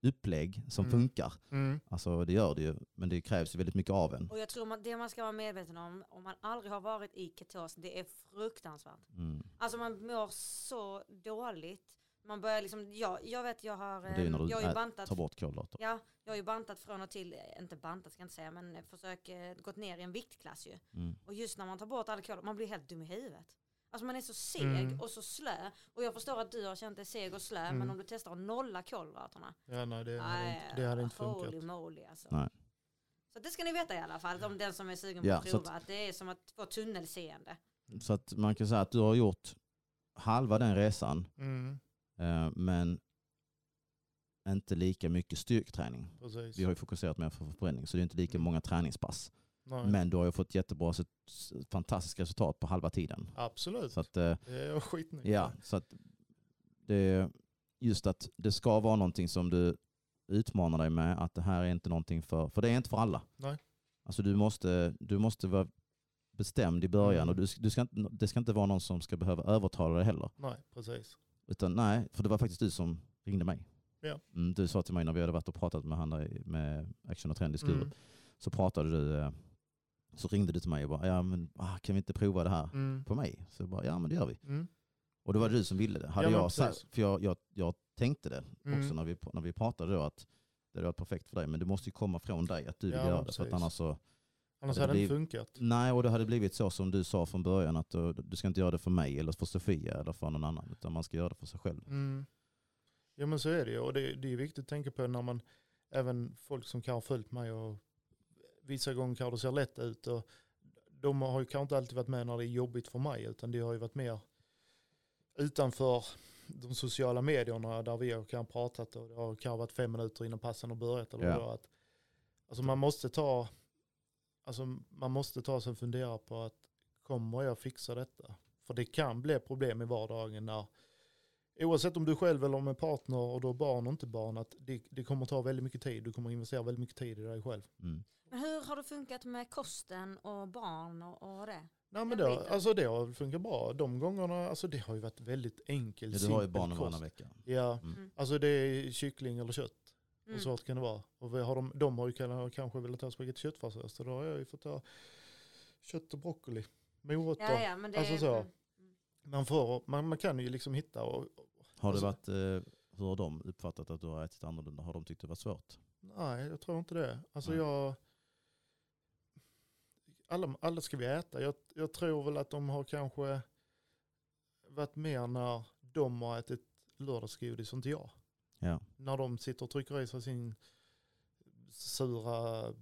upplägg som Mm. funkar. Mm. Alltså det gör det ju, men det krävs ju väldigt mycket av en. Och jag tror man, det man ska vara medveten om, om man aldrig har varit i ketos, det är fruktansvärt. Mm. Alltså man mår så dåligt. Man börjar liksom, jag, jag vet jag har, det är när ehm, du jag har ju bantat Ta bort kolhydrater. Ja, jag har ju bantat från och till, eh, inte bantat ska jag inte säga, men försök eh, gått ner i en viktklass ju. Mm. Och just när man tar bort alkohol, man blir helt dum i huvudet. Alltså man är så seg Mm. och så slö. Och jag förstår att du har känt dig seg och slö, men Mm. om du testar att nolla kolhydraterna. Ja, nej, det, hade nej, inte, det hade inte Holy funkat. moly alltså. Nej. Så det ska ni veta i alla fall, om den som är sugen på Ja, att prova, att, det är som att få tunnelseende. Så att man kan säga att du har gjort halva den resan, Mm. Eh, men inte lika mycket styrketräning. Precis. Vi har ju fokuserat mer på förbränning, så det är inte lika många träningspass. Nej. Men du har ju fått jättebra, fantastiska resultat på halva tiden. Absolut. Så att, eh, det är skitnöjd. ja, så att det, just att det ska vara någonting som du utmanar dig med, att det här är inte någonting för, för det är inte för alla. Nej. Alltså du måste, du måste vara bestämd i början Mm. och du, du ska, det ska inte vara någon som ska behöva övertala dig heller. Nej, precis. Utan nej, för det var faktiskt du som ringde mig. Ja. Mm, du sa till mig när vi hade varit och pratat med han med Action och Trend i Skurup, Mm. så pratade du, eh, så ringde du till mig och bara, ja men ah, kan vi inte prova det här Mm. på mig? Så jag bara, ja men det gör vi. Mm. Och det var du som ville det. Hade Ja, jag, sa- precis. för jag, jag, jag tänkte det Mm. också när vi, när vi pratade då att det hade varit perfekt för dig. Men det måste ju komma från dig att du vill Ja, göra det. För annars så, Annars hade det inte funkat. nej och det hade blivit så som du sa från början att du, du ska inte göra det för mig eller för Sofia eller för någon annan. Utan man ska göra det för sig själv. Mm. Ja men så är det ju och det, det är viktigt att tänka på när man, även folk som kan ha följt mig och vissa gånger kan det se lätt ut och de har ju kanske inte alltid varit med när det är jobbigt för mig utan det har ju varit mer utanför de sociala medierna där vi har kan pratat och det har kanske varit fem minuter innan passen har börjat. Eller Ja. att, alltså man måste ta alltså man måste ta sig en fundera på att kommer jag fixa detta? För det kan bli problem i vardagen när oavsett om du själv eller om en partner och du har barn och inte barn att det, det kommer ta väldigt mycket tid. Du kommer investera väldigt mycket tid i dig själv. Mm. Men hur har det funkat med kosten och barn och, och det? Nej, men biten. alltså det har funkat bra. De gångerna, alltså det har ju varit väldigt enkelt. Ja, du har ju barnen varannan vecka. Ja, Mm. Mm. alltså det är kyckling eller kött. Mm. Och så svårt kan det vara. Och vi har de, de har ju kan- kanske velat ha spagetti köttfärssås. Så då har jag ju fått ta kött och broccoli. Morötter. Ja, ja, men det Alltså är... så. mm. Man, får, man, man kan ju liksom hitta och, Har det varit, eh, hur har de uppfattat att du har ätit annorlunda? Har de tyckt det var svårt? Nej, jag tror inte det. Alltså Nej. jag... Alla, alla ska vi äta. Jag, jag tror väl att de har kanske varit mer när de har ätit lördagsgodis och inte jag. Ja. När de sitter och trycker i sig sin sura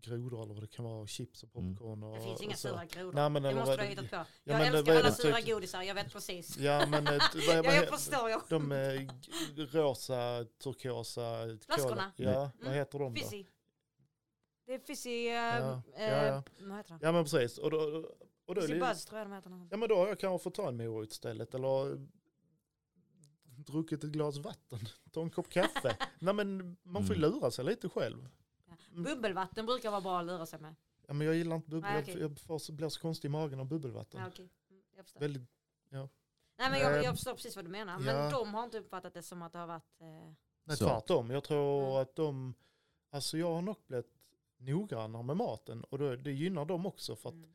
grodor eller vad det kan vara, chips och Mm. popcorn. Och, Det finns inga sura grodor. Nej, men det måste vad du ha hittat på. Ja, jag men älskar vad alla sura typ- godisar, jag vet precis. Ja men ett, vad, ja, vad, jag förstår jag. de är g- rosa, turkosa. Flaskorna? Ja, vad Mm. heter de då? Fizzy. Det är fizzy... Uh, Ja, ja, eh, ja. Vad heter? Ja men precis. Och då, och då är Fizzy det, Buzz tror jag de heter. Ja men då har jag kanske fått ta en morot istället eller druckit ett glas vatten, ta en kopp kaffe. Nej men man får ju Mm. lura sig lite själv. Mm. Bubbelvatten brukar vara bra att lura sig med. Ja, men jag gillar inte bubbel, Nej, okej. jag, jag får så, blir så konstig i magen av bubbelvatten. Ja, okej. Mm, jag förstår. Väldigt, Nej, men jag, Ehm, jag förstår precis vad du menar. ja. Men de har inte uppfattat det som att det har varit... Eh, nej Så. tvärtom, jag tror Mm. att de, alltså jag har nog blivit noggrannare med maten och då, det gynnar dem också för att mm,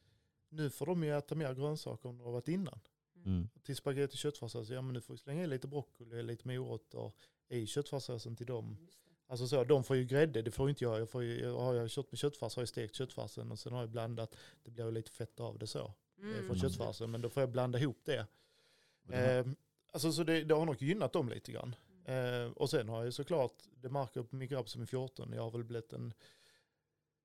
nu får de ju äta mer grönsaker än de har varit innan. Mm. Till spagetti köttfärssås, ja men nu får vi slänga i lite broccoli, lite morötter i köttfärssåsen till dem. Alltså så, de får ju grädde, det får ju inte jag. jag, får ju, har jag kött med köttfärs har jag stekt köttfärsen och sen har jag blandat, det blir ju lite fett av det så. Mm, Mm, från Mm. köttfärsen, men då får jag blanda ihop det. Och Eh, alltså så det, det har nog gynnat dem lite grann. Eh, och sen har jag ju såklart, det märker på min grabb som är 14, jag har väl blivit en,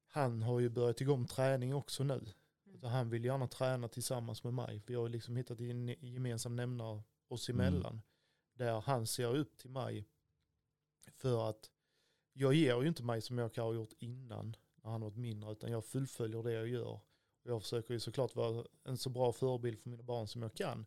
han har ju börjat igång träning också nu. Mm. Så han vill gärna träna tillsammans med mig. Vi har ju liksom hittat en gemensam nämnare oss Mm. emellan. Där han ser upp till mig för att jag ger ju inte mig som jag kan ha gjort innan när han var mindre utan jag fullföljer det jag gör. Och jag försöker ju såklart vara en så bra förebild för mina barn som jag kan.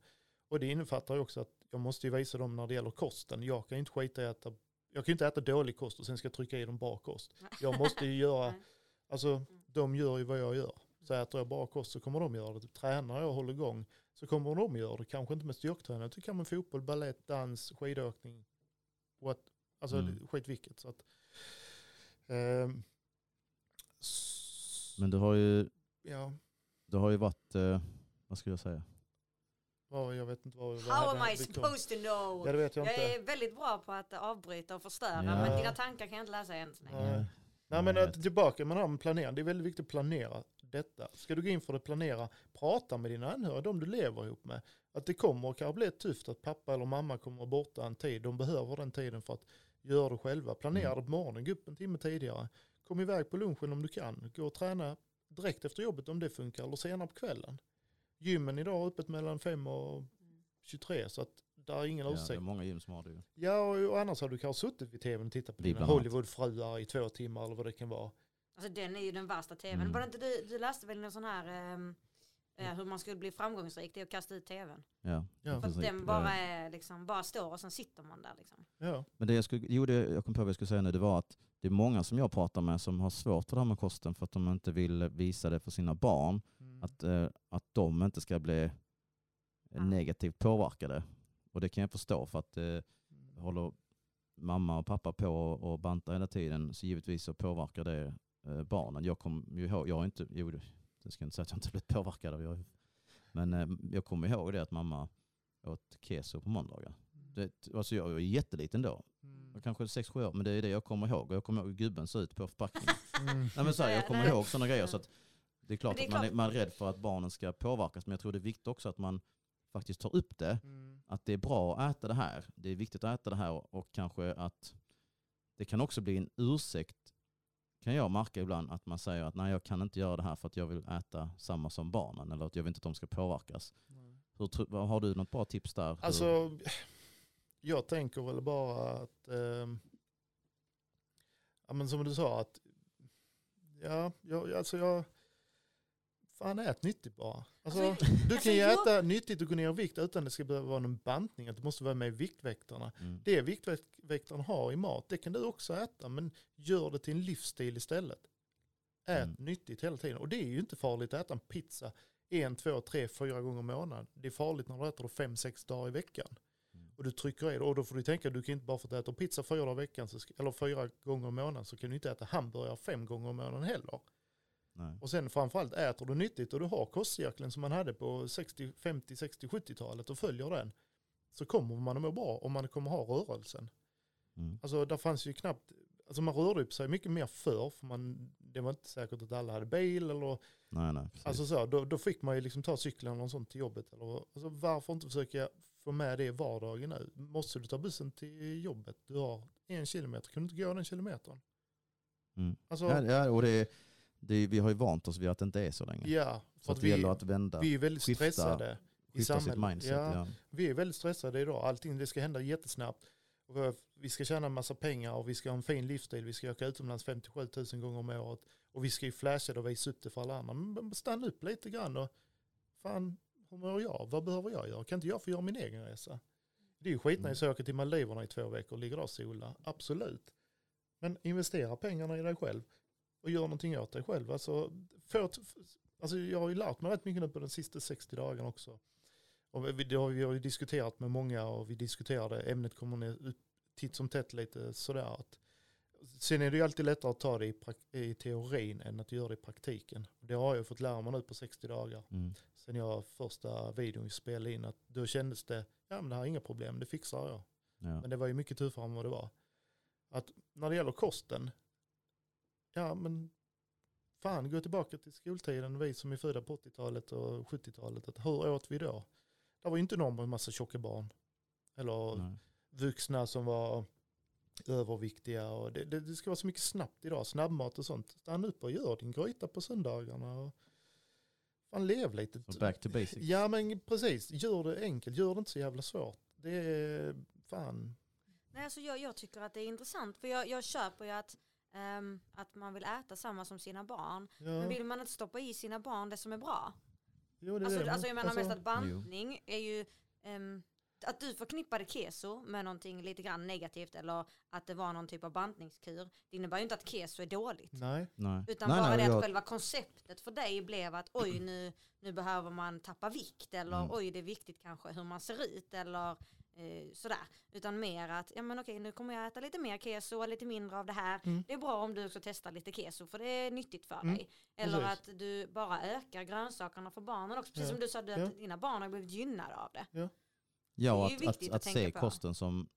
Och det innefattar ju också att jag måste ju visa dem när det gäller kosten. Jag kan inte skita i att äta, jag kan inte äta dålig kost och sen ska jag trycka i dem bra kost. Jag måste ju göra, alltså de gör ju vad jag gör. Så äter jag bra kost så kommer de göra det. Tränar jag och håller igång så kommer de göra det. Kanske inte med styrketräning, utan kan med fotboll, ballett, dans, skidåkning. What, alltså Mm. skit vilket. Så att, s- Men du har ju, ja, du har ju varit, eh, vad skulle jag säga? vad, jag vet inte vad. vad How am I supposed to know? Ja det vet jag Jag inte. är väldigt bra på att avbryta och förstöra, Ja. men dina tankar kan jag inte läsa än så länge. Nej. Eh, Nej men jag att tillbaka med det här med planering. Det är väldigt viktigt att planera detta. Ska du gå in för att planera, prata med dina anhöriga, de du lever ihop med. Att det kommer kanske bli tufft att pappa eller mamma kommer vara borta en tid. De behöver den tiden för att göra det själva. Planera Mm. det på morgonen, gå upp en timme tidigare. Kom iväg på lunchen om du kan. Gå och träna direkt efter jobbet om det funkar eller senare på kvällen. Gymmen idag är öppet mellan 5 och 23 så att där är ingen Ja, det är många gym som har det ju. Ja och, annars har du kanske suttit vid tvn och tittat på dina. Hollywoodfruar i två timmar eller vad det kan vara. Alltså den är ju den värsta tvn. Mm. Var det inte du, du läste väl någon sån här ehm, eh, hur man skulle bli framgångsrik, det är att kasta ut tvn. Ja, Ja. För att den bara är liksom, bara står och sen sitter man där liksom. Ja. Men det jag, skulle, jo, det jag kom på vad jag skulle säga nu, det var att det är många som jag pratar med som har svårt för det här med kosten för att de inte vill visa det för sina barn. Mm. Att, eh, att de inte ska bli Ja. negativt påverkade. Och det kan jag förstå för att eh, Mm. håller mamma och pappa på och bantar hela tiden så givetvis så påverkar det barnen. Jag kommer ju ihåg, jag har inte, jo, det- jag ska inte säga att jag inte blivit påverkad av jag. Men eh, jag kommer ihåg det att mamma åt keso på måndagar. Det, alltså jag var jätteliten då, Mm. jag kanske 6-7 år, men det är det jag kommer ihåg. Och jag kommer ihåg hur gubben såg ut på förpackningen. Mm. Nej, men så här, jag kommer ihåg sådana grejer. Så att det är klart det är att man är, klart. man är rädd för att barnen ska påverkas, men jag tror det är viktigt också att man faktiskt tar upp det. Mm. Att det är bra att äta det här. Det är viktigt att äta det här och, och kanske att det kan också bli en ursäkt, kan jag märka ibland, att man säger att nej jag kan inte göra det här för att jag vill äta samma som barnen eller att jag vill inte att de ska påverkas. Hur, tro- vad- har du något bra tips där? Hur- Alltså, jag tänker väl bara att, ehm, ja men som du sa att, ja, jag, alltså jag, fan ät nyttigt bara. Alltså, Alltså, du alltså, kan ju jag- äta nyttigt och gå ner i vikt utan det ska behöva vara någon bantning, att det måste vara med i Viktväktarna. Mm. Det Viktväktarna har i mat, det kan du också äta, men gör det till en livsstil istället. Ät Mm. nyttigt hela tiden. Och det är ju inte farligt att äta en pizza en, två, tre, fyra gånger i månaden. Det är farligt när du äter det fem, sex dagar i veckan. Mm. Och du trycker i det. Och då får du tänka, du kan inte bara få äta pizza fyra veckan, eller fyra gånger i månaden, så kan du inte äta hamburgare fem gånger i månaden heller. Nej. Och sen framförallt äter du nyttigt och du har kostcirkeln som man hade på 60, 50, 60, 70-talet och följer den. Så kommer man att må bra om man kommer ha rörelsen. Mm. Alltså där fanns ju knappt, alltså man rörde upp sig mycket mer förr, för man, det var inte säkert att alla hade bil eller, Nej, nej, precis. alltså så, då, då fick man ju liksom ta cykeln eller något sånt till jobbet. Eller, alltså varför inte försöka få med det i vardagen nu? Måste du ta bussen till jobbet? Du har en kilometer, kan du inte gå den kilometern? mm. Alltså, ja, ja, och det, det, vi har ju vant oss vid att det inte är så länge. ja, så för att att det vi, gäller att vända, vi är väldigt skifta- stressade i samhället. mindset. Ja, Ja. Vi är väldigt stressade idag. Allting det ska hända jättesnabbt. Och vi ska tjäna en massa pengar och vi ska ha en fin livsstil. Vi ska åka utomlands 57 000 gånger om året. Och vi ska ju flasha det och visa upp det för alla andra. Men stanna upp lite grann och fan, hur mår jag? Vad behöver jag göra? Kan inte jag få göra min egen resa? Det är ju skitnice att åka till Maldiverna i två veckor och ligga där och sola. Absolut. Men investera pengarna i dig själv och gör någonting åt dig själv. Alltså, få ett, alltså jag har ju lärt mig rätt mycket nu på de sista 60 dagarna också. Och vi, det har, vi har ju diskuterat med många och vi diskuterade, ämnet kommer ner ut titt som tätt lite sådär. Att, sen är det ju alltid lättare att ta det i, i teorin än att göra det i praktiken. Det har jag fått lära mig nu på 60 dagar. Mm. Sen jag första videon spelade in, att då kändes det, ja men det här är inga problem, det fixar jag. Ja. Men det var ju mycket tuffare än vad det var. Att när det gäller kosten, ja men fan gå tillbaka till skoltiden, vi som är födda på 80-talet och 70-talet, att hur åt vi då? Det var ju inte någon med en massa tjocka barn. Eller Nej. vuxna som var överviktiga. Och det, det, det ska vara så mycket snabbt idag, snabbmat och sånt. Stanna upp och gör din gryta på söndagarna. Och fan lev lite. Så back to basics. Ja men precis, gör det enkelt, gör det inte så jävla svårt. Det är fan, Nej, alltså jag, jag tycker att det är intressant för jag, jag köper ju att, ehm, att man vill äta samma som sina barn. ja. Men vill man inte stoppa i sina barn det som är bra? jo, det är Alltså, det. alltså jag menar Alltså, mest att bantning är ju ehm, att du förknippade keso med någonting lite grann negativt eller att det var någon typ av bantningskur. Det innebär ju inte att keso är dåligt. Nej, Nej. Utan nej, bara nej, det jag, att själva konceptet för dig blev att oj nu, nu behöver man tappa vikt eller Mm. oj det är viktigt kanske hur man ser ut eller eh, sådär. Utan mer att ja men okej nu kommer jag äta lite mer keso och lite mindre av det här. Mm. Det är bra om du också testar lite keso för det är nyttigt för Mm, dig. Eller precis. att du bara ökar grönsakerna för barnen också. Precis Ja, som du sa att ja. dina barn har blivit gynnade av det. ja, det är ju att, viktigt att, att att se på. kosten som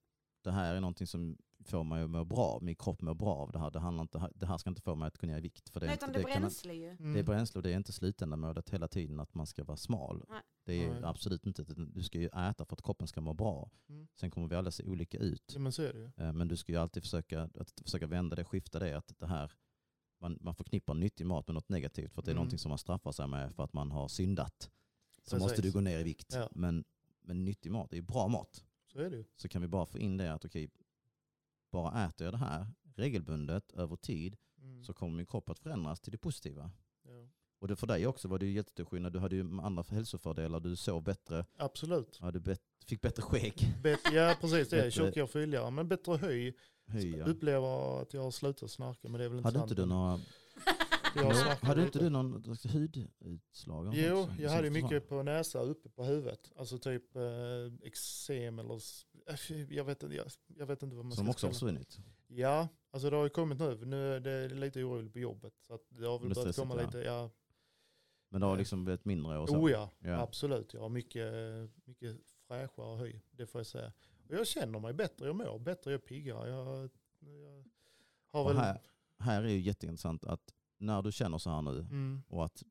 det här är någonting som får mig att må bra, min kropp mår bra av det här. Det, handlar inte, det här ska inte få mig att gå ner i vikt. För det, är Nej, inte, det, det, kan, bränsle ju. Mm. det är bränsle och det är inte slutändamålet hela tiden att man ska vara smal. Nej. Det är Nej. absolut inte, du ska ju äta för att kroppen ska må bra. Mm. Sen kommer vi alla se olika ut. Ja, men så är det ju. Eh, Men du ska ju alltid försöka, att försöka vända det, skifta det, att det här, man, man förknippar nyttig mat med något negativt för att det är Mm. någonting som man straffar sig med för att man har syndat. Så Precis. måste du gå ner i vikt. Ja. Men, men nyttig mat är ju bra mat. Så är det ju. Så kan vi bara få in det att okej, bara äter jag det här regelbundet över tid Mm. så kommer min kropp att förändras till det positiva. Ja. Och det för dig också var det ju jättestor skillnad. Du hade ju andra hälsofördelar. Du sov bättre, Absolut. hade bet, fick bättre skägg. Bet, ja precis, det är tjockare fylligare. Men bättre höj. Höj, ja. Upplever att jag har slutat snarka men det är väl inte Hade sant. inte du några hade lite. inte du någon hudutslag? Jo, jag hade mycket på näsa uppe på huvudet. Alltså typ eh, eksem eller... Jag vet, inte, jag, jag vet inte vad man Som ska också har försvunnit? Ja, alltså det har ju kommit nu. Nu är det lite oroligt på jobbet. Så att det har väl Det börjat komma ja. lite, ja. Men det har liksom blivit mindre och så. Oh ja, Ja. absolut. Jag har mycket, mycket fräschare hy, det får jag säga. Och jag känner mig bättre, jag mår bättre, jag är piggare. Jag, jag har Och väl... här, här är ju jätteintressant att när du känner så här nu Mm, och att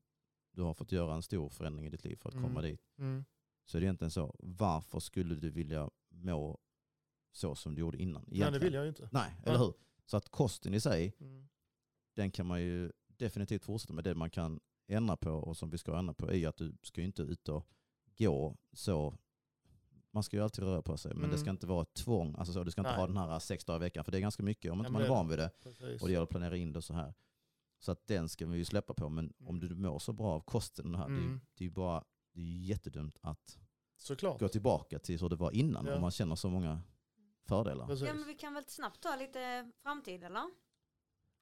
du har fått göra en stor förändring i ditt liv för att komma Mm. dit. mm, Så är det egentligen så, varför skulle du vilja må så som du gjorde innan? nej, det Egentligen. vill jag ju inte. Nej, eller Nej. hur? Så att kosten i sig, Mm, den kan man ju definitivt fortsätta med. Det man kan ändra på och som vi ska ändra på är att du ska ju inte ut och gå så. Man ska ju alltid röra på sig, men det Mm. ska inte vara ett tvång. Alltså så, du ska inte Nej. ha den här sex dagar i veckan, för det är ganska mycket om inte man är det van vid det. precis. Och det gäller att planera in det så här. Så att den ska vi ju släppa på. Men Mm. om du mår så bra av kosten, det här, det, Mm. det är ju bara det är ju jättedumt att Såklart. gå tillbaka till hur det var innan. Ja. Om man känner så många fördelar. Precis. Ja men vi kan väl snabbt ta lite framtid eller?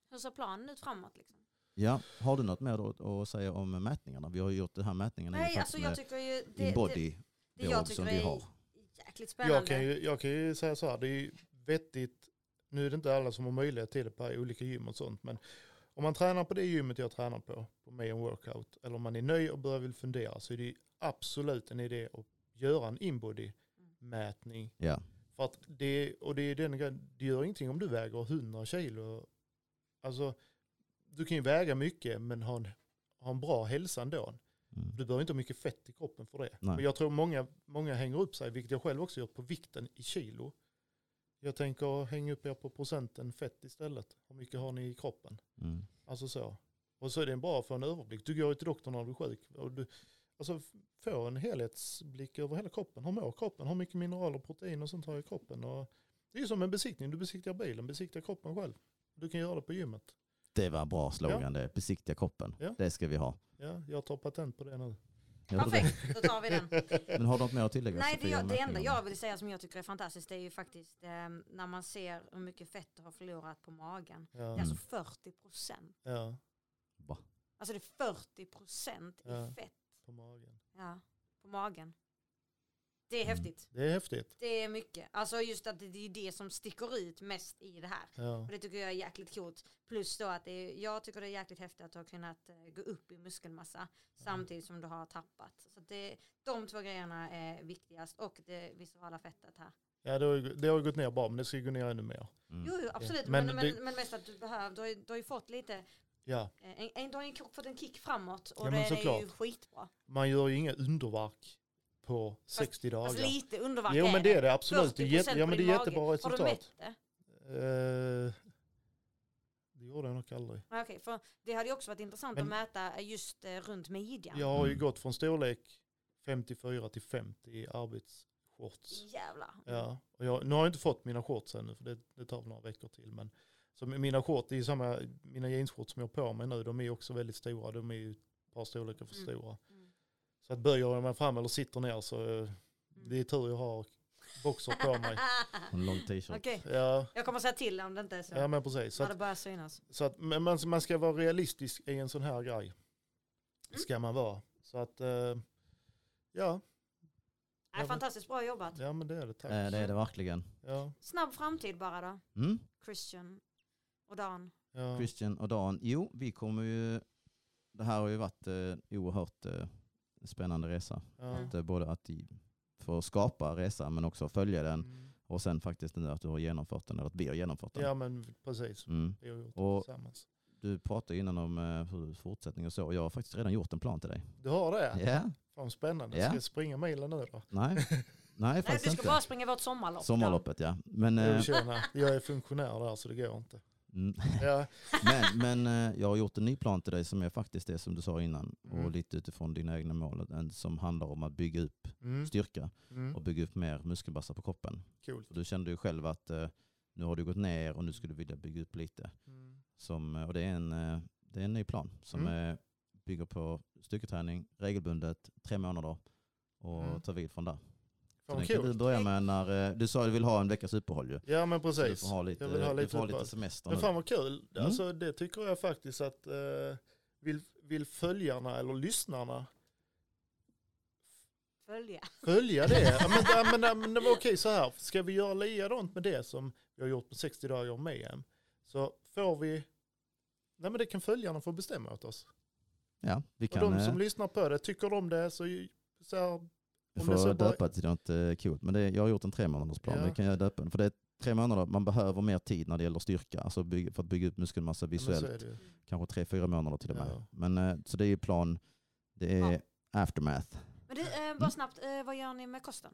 Hur ser planen ut framåt liksom? Ja, har du något mer att säga om mätningarna? Vi har ju gjort den här mätningen i Nej alltså jag tycker ju din det, det, body det jag som tycker vi är har. jäkligt spännande. Jag kan, ju, jag kan ju säga så här, det är ju vettigt, nu är det inte alla som har möjlighet till det på olika gym och sånt, men om man tränar på det gymmet jag tränar på, på Mayon Workout, eller om man är nöjd och börjar vill fundera, så är det absolut en idé att göra en inbody-mätning. Ja, För att det, och det är den grejen, det gör ingenting om du väger 100 kilo. Alltså, du kan ju väga mycket men ha en, ha en bra hälsa ändå. mm. Du behöver inte ha mycket fett i kroppen för det. Nej. Men jag tror många, många hänger upp sig, vilket jag själv också gjort, på vikten i kilo. Jag tänker hänga upp er på procenten fett istället. Hur mycket har ni i kroppen? Mm. Alltså så. Och så är det bra att få en överblick. Du går ju till doktorn när du är sjuk. Och du, alltså få en helhetsblick över hela kroppen. Hur mår kroppen? Hur mycket mineraler, protein och sånt har i kroppen? Och det är som en besiktning. Du besiktar bilen, besiktar kroppen själv. Du kan göra det på gymmet. Det var bra slogan det. Besiktiga kroppen. Ja. Det ska vi ha. Ja, jag tar patent på det nu. Perfekt, då tar vi den. Men har du något mer att tillägga? Nej, det, jag, det enda jag vill säga som jag tycker är fantastiskt det är ju faktiskt eh, när man ser hur mycket fett du har förlorat på magen. Det är Ja, alltså 40 procent. ja Va? Alltså det är 40 procent i Ja. fett på magen. ja, på magen. Det är Mm. häftigt. Det är häftigt. Det är mycket. Alltså just att det är det som sticker ut mest i det här. Ja. Och det tycker jag är jäkligt coolt. Plus då att det är, jag tycker det är jäkligt häftigt att du har kunnat eh, gå upp i muskelmassa samtidigt som du har tappat. Så det, de två grejerna är viktigast och det viscerala fettet här. Ja, det har, ju- det har ju gått ner bra, men det ska ju gå ner ännu mer. Mm. Jo, jo absolut. Men Men, men, det- men, mest att du behöver, du har, ju- du har ju fått lite, Ja, eh, en, en, du har ju fått en kick framåt och Ja, det, är ju skitbra. man gör ju inga underverk på 60 dagar. Alltså lite underverk jo, men det är det absolut. Det är, 40% jätte, ja, men det är jättebra mage. Har du resultat. mätt det? Eh, det gjorde jag nog aldrig. Okej, för det hade ju också varit intressant Men- att mäta just eh, runt midjan. Jag har ju gått från storlek 54 till 50 i arbetsshorts. Jävlar. Ja, och jag, nu har jag inte fått mina shorts ännu för det, det tar väl några veckor till. Men, så mina shorts, det är samma, mina jeansshorts som jag har på mig nu, de är också väldigt stora. De är ju ett par storlekar för Mm. stora. Mm. Så att böjer jag mig fram eller sitter ner så eh, det är tur jag har boxer på mig. En lång t-shirt. Okej, Ja, jag kommer säga till om det inte är så. ja men precis. Så när det att, börjar synas. så att, men man, man ska vara realistisk i en sån här grej. Mm. Ska man vara. Så att, eh, ja, Nej, fantastiskt bra jobbat. ja men det är det. Tack. Eh, Det är det verkligen. Ja, Snabb framtid bara då. Mm. Christian och Dan. ja. Christian och Dan. Jo, vi kommer ju... Det här har ju varit eh, oerhört eh, spännande resa. ja. Det är både att få skapa resan men också följa den Mm. och sen faktiskt nu att du har genomfört den eller att vi har genomfört den. ja men precis. Mm. Det har vi gjort Och- tillsammans. Du pratade innan om eh, hur fortsättning och så och jag har faktiskt redan gjort en plan till dig. Du har det? Ja, Fan spännande. Ja. Ska jag springa milen nu då? nej. Nej, Nej, du ska inte. bara springa vårt sommarlopp. Sommarloppet ja. Men, Jag, eh, jag är funktionär där så det går inte. Mm, Ja, men, men eh, jag har gjort en ny plan till dig som är faktiskt det som du sa innan Mm. och lite utifrån dina egna mål. En som handlar om att bygga upp mm. styrka Mm. och bygga upp mer muskelmassa på kroppen. Coolt. För du kände ju själv att eh, nu har du gått ner och nu skulle du vilja bygga upp lite. Mm. Som, och det är, en, eh, det är en ny plan som Mm. eh, bygger på styrketräning regelbundet, tre månader och Mm. ta vid från där. Fan den kan du coolt. börja med när, eh, du sa att du vill ha en veckas uppehåll ju. Ja men Så du precis. får ha lite, Jag vill ha du lite får ha lite semester Men fan vad kul. Mm. Alltså, det tycker jag faktiskt att eh, vill, vill följarna eller lyssnarna Följa. följa det? ja, men, ja, men, ja, men det var okej så här. Ska vi göra likadant med det som vi har gjort på 60 dagar med EM så får vi, nej men det kan följarna få bestämma åt oss. Ja, vi Och kan de som eh, lyssnar på det, tycker om det så, så här, det så får bara- döpa till något eh, coolt. Men det, jag har gjort en tre månaders plan. Ja. Vi kan göra döpa den. För det är tre månader, man behöver mer tid när det gäller styrka. Alltså bygga, för att bygga upp muskelmassa visuellt. det. Kanske tre, fyra månader till och med. Ja. Men, eh, så det är ju plan, det är Ja. aftermath. Men du, eh, bara snabbt, eh, vad gör ni med kosten?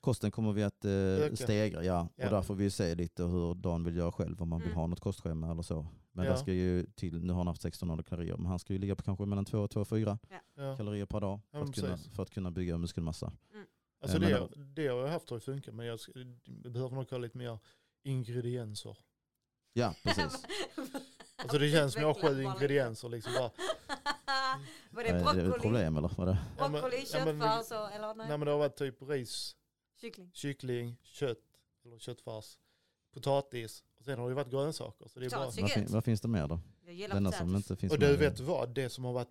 Kosten kommer vi att eh, stegra, ja. Ja. Och där får vi se lite hur Dan vill göra själv, om man vill Mm. ha något kostschema eller så. Men Ja. där ska ju till, nu har han haft 1600 kalorier, men han ska ju ligga på kanske mellan 2 och 2,4 Ja. kalorier per dag för, att kunna, för att kunna bygga muskelmassa. Alltså Eh, det, men- det har jag haft har ju funkat men jag, behöver nog ha lite mer ingredienser. Ja, precis. Alltså det känns som jag har sju ingredienser liksom bara. Var Eh, det är det ett broccoli, problem eller? Vad är det? Broccoli ja, men- köttfärs och, eller nej, Nej men det har varit typ ris, kyckling? kyckling, kött eller köttfärs, potatis och sen har det varit grönsaker. Så det är Potatis. Vad, fin, vad finns det mer då? Jag gillar Det enda som inte finns och du vet du vad, det som har varit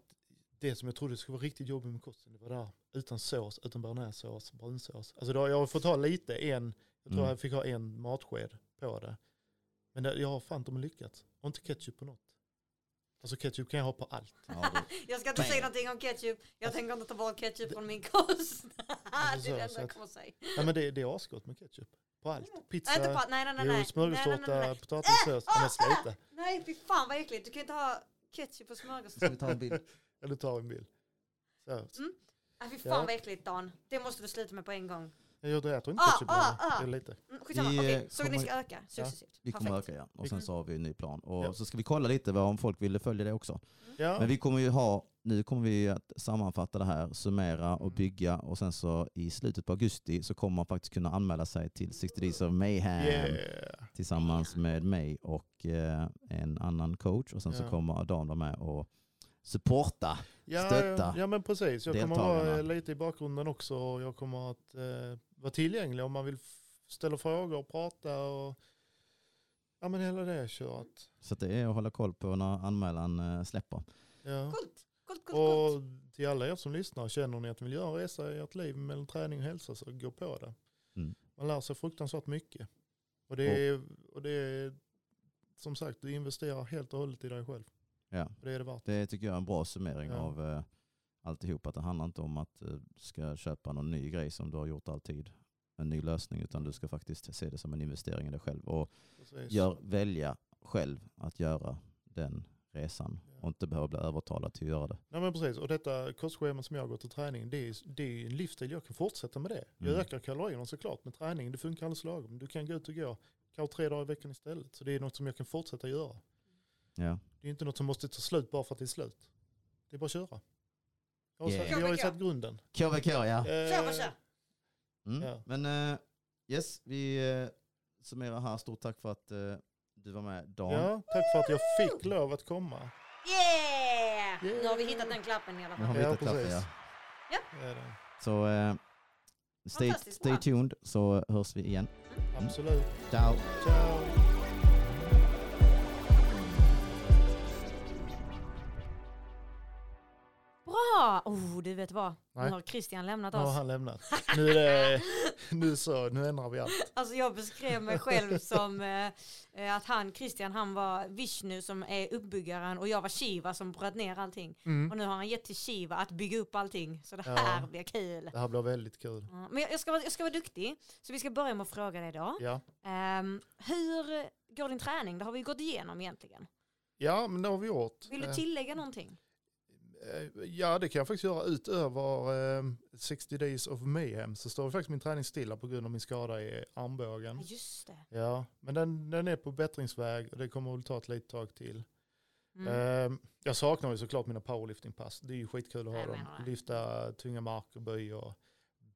det som jag trodde skulle vara riktigt jobbigt med kosten, det var där utan sås, utan bearnaisesås, brunsås. Alltså då, jag har fått ha lite, en, jag tror Mm. jag fick ha en matsked på det. Men det, jag har fan inte lyckats. Och inte ketchup på något. Alltså ketchup kan jag ha på allt. Ja, det- Jag ska inte säga någonting om ketchup. Jag tänker inte ta bort ketchup från min kost. det Alltså, är det så enda jag att- kommer säga. Nej men det, det är asgott med ketchup. På allt. Nej, Pizza, inte på, nej, nej, nej. jo, nej. nej, nej, smörgåstårta, nej, nej. potatissås. Men sluta. Nej, fy fan vad äckligt. Du kan inte ha ketchup på Ska smörgåstårta. vi ta en bild? Eller tar en bild. Så. Nej, fy fan Ja. vad äckligt Dan. Det måste du sluta med på en gång. Jag äter inte Ah, ketchup ah, ah. Det är lite. Mm, skitsamma, Vi, okej. eh, Så ni ska öka successivt. Vi kommer Perfekt. öka ja. Och sen så har vi en ny plan. Och Ja. så ska vi kolla lite vad om folk vill följa det också. Ja. Men vi kommer ju ha, nu kommer vi att sammanfatta det här, summera och Mm. bygga och sen så i slutet på augusti så kommer man faktiskt kunna anmäla sig till 60 Days of Mayhem Yeah. tillsammans med mig och eh, en annan coach och sen så Ja. kommer Dan vara med och supporta. Ja, Stötta ja men precis. Jag kommer vara eh, lite i bakgrunden också. och Jag kommer att eh, vara tillgänglig om man vill ställa frågor och prata. Och, ja men hela det köret. Så att det är att hålla koll på när anmälan eh, släpper. Ja. Coolt, coolt, coolt, Och coolt. till alla er som lyssnar, känner ni att ni vill göra en resa i ert liv mellan träning och hälsa så gå på det. Mm. Man lär sig fruktansvärt mycket. Och det, är, och det är som sagt, du investerar helt och hållet i dig själv. Ja. Och det är det värt. Det tycker jag är en bra summering Ja. av eh, alltihop. Att det handlar inte om att eh, du ska köpa någon ny grej som du har gjort alltid. En ny lösning utan du ska faktiskt se det som en investering i dig själv. Och gör, välja själv att göra den resan. Och inte behöva bli övertalad till att göra det. Nej men precis, och detta kostschema som jag har gått till träning, det är, det är en livsstil jag kan fortsätta med det. Jag Mm. ökar kalorierna såklart med träning, det funkar alldeles lagom. Du kan gå ut och gå kanske tre dagar i veckan istället. Så det är något som jag kan fortsätta göra. Ja. Det är inte något som måste ta slut bara för att det är slut. Det är bara att köra. Jag har, Yeah. satt, jag har ju satt grunden. KVK ja. Eh, Kör och kör. Mm. Ja. Men eh, yes, vi eh, summerar här. Stort tack för att eh, du var med Dan. Ja, tack för att jag fick lov att komma. Yeah! Yeah. Nu har vi hittat den klappen i alla Nu har vi Ja, hittat klappen, precis. ja. Det är det. Så eh, stay, Fantastiskt stay bra. tuned så hörs vi igen. Absolut. Ciao! Ciao. Bra! Oh, du vet vad? Nu Nej. har Christian lämnat Nu har oss. han lämnat. Nu är det, nu så, nu ändrar vi allt. Alltså jag beskrev mig själv som eh, eh, att han, Christian, han var Vishnu som är uppbyggaren och jag var Shiva som bröt ner allting. Mm. Och nu har han gett till Shiva att bygga upp allting. Så det Ja. här blir kul. Det här blir väldigt kul. Ja, Men jag jag ska, vara, jag ska vara duktig, så vi ska börja med att fråga dig då. Ja. Ehm, hur går din träning? Det har vi gått igenom egentligen. ja, men det har vi gjort. Vill du Eh, tillägga någonting? Eh, Ja, det kan jag faktiskt göra utöver eh, 60 days of mayhem. Så står faktiskt min träning stilla på grund av min skada i armbågen. just det. Ja, men den, den är på bättringsväg och det kommer väl ta ett litet tag till. Mm. Eh, jag saknar ju såklart mina powerliftingpass. Det är ju skitkul att ha Jag dem. Lyfta tunga mark och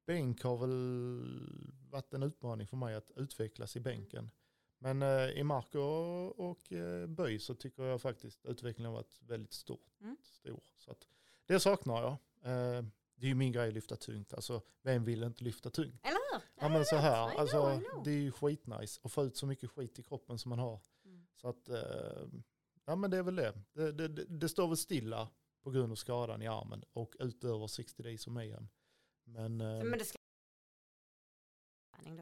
bänk har väl varit en utmaning för mig att utvecklas i bänken. Men eh, i mark och, och eh, böj så tycker jag faktiskt utvecklingen har varit väldigt stor. Mm. stor. Så att det saknar jag. Eh, det är ju min grej att lyfta tungt. Alltså, vem vill inte lyfta tungt? Eller hur? Ja men så här, know, alltså, det är ju skitnice att få ut så mycket skit i kroppen som man har. Mm. Så att, ja men det är väl det. Det, det, det. det står väl stilla på grund av skadan i armen och utöver 60 days of mayhem. Men, Men det ska...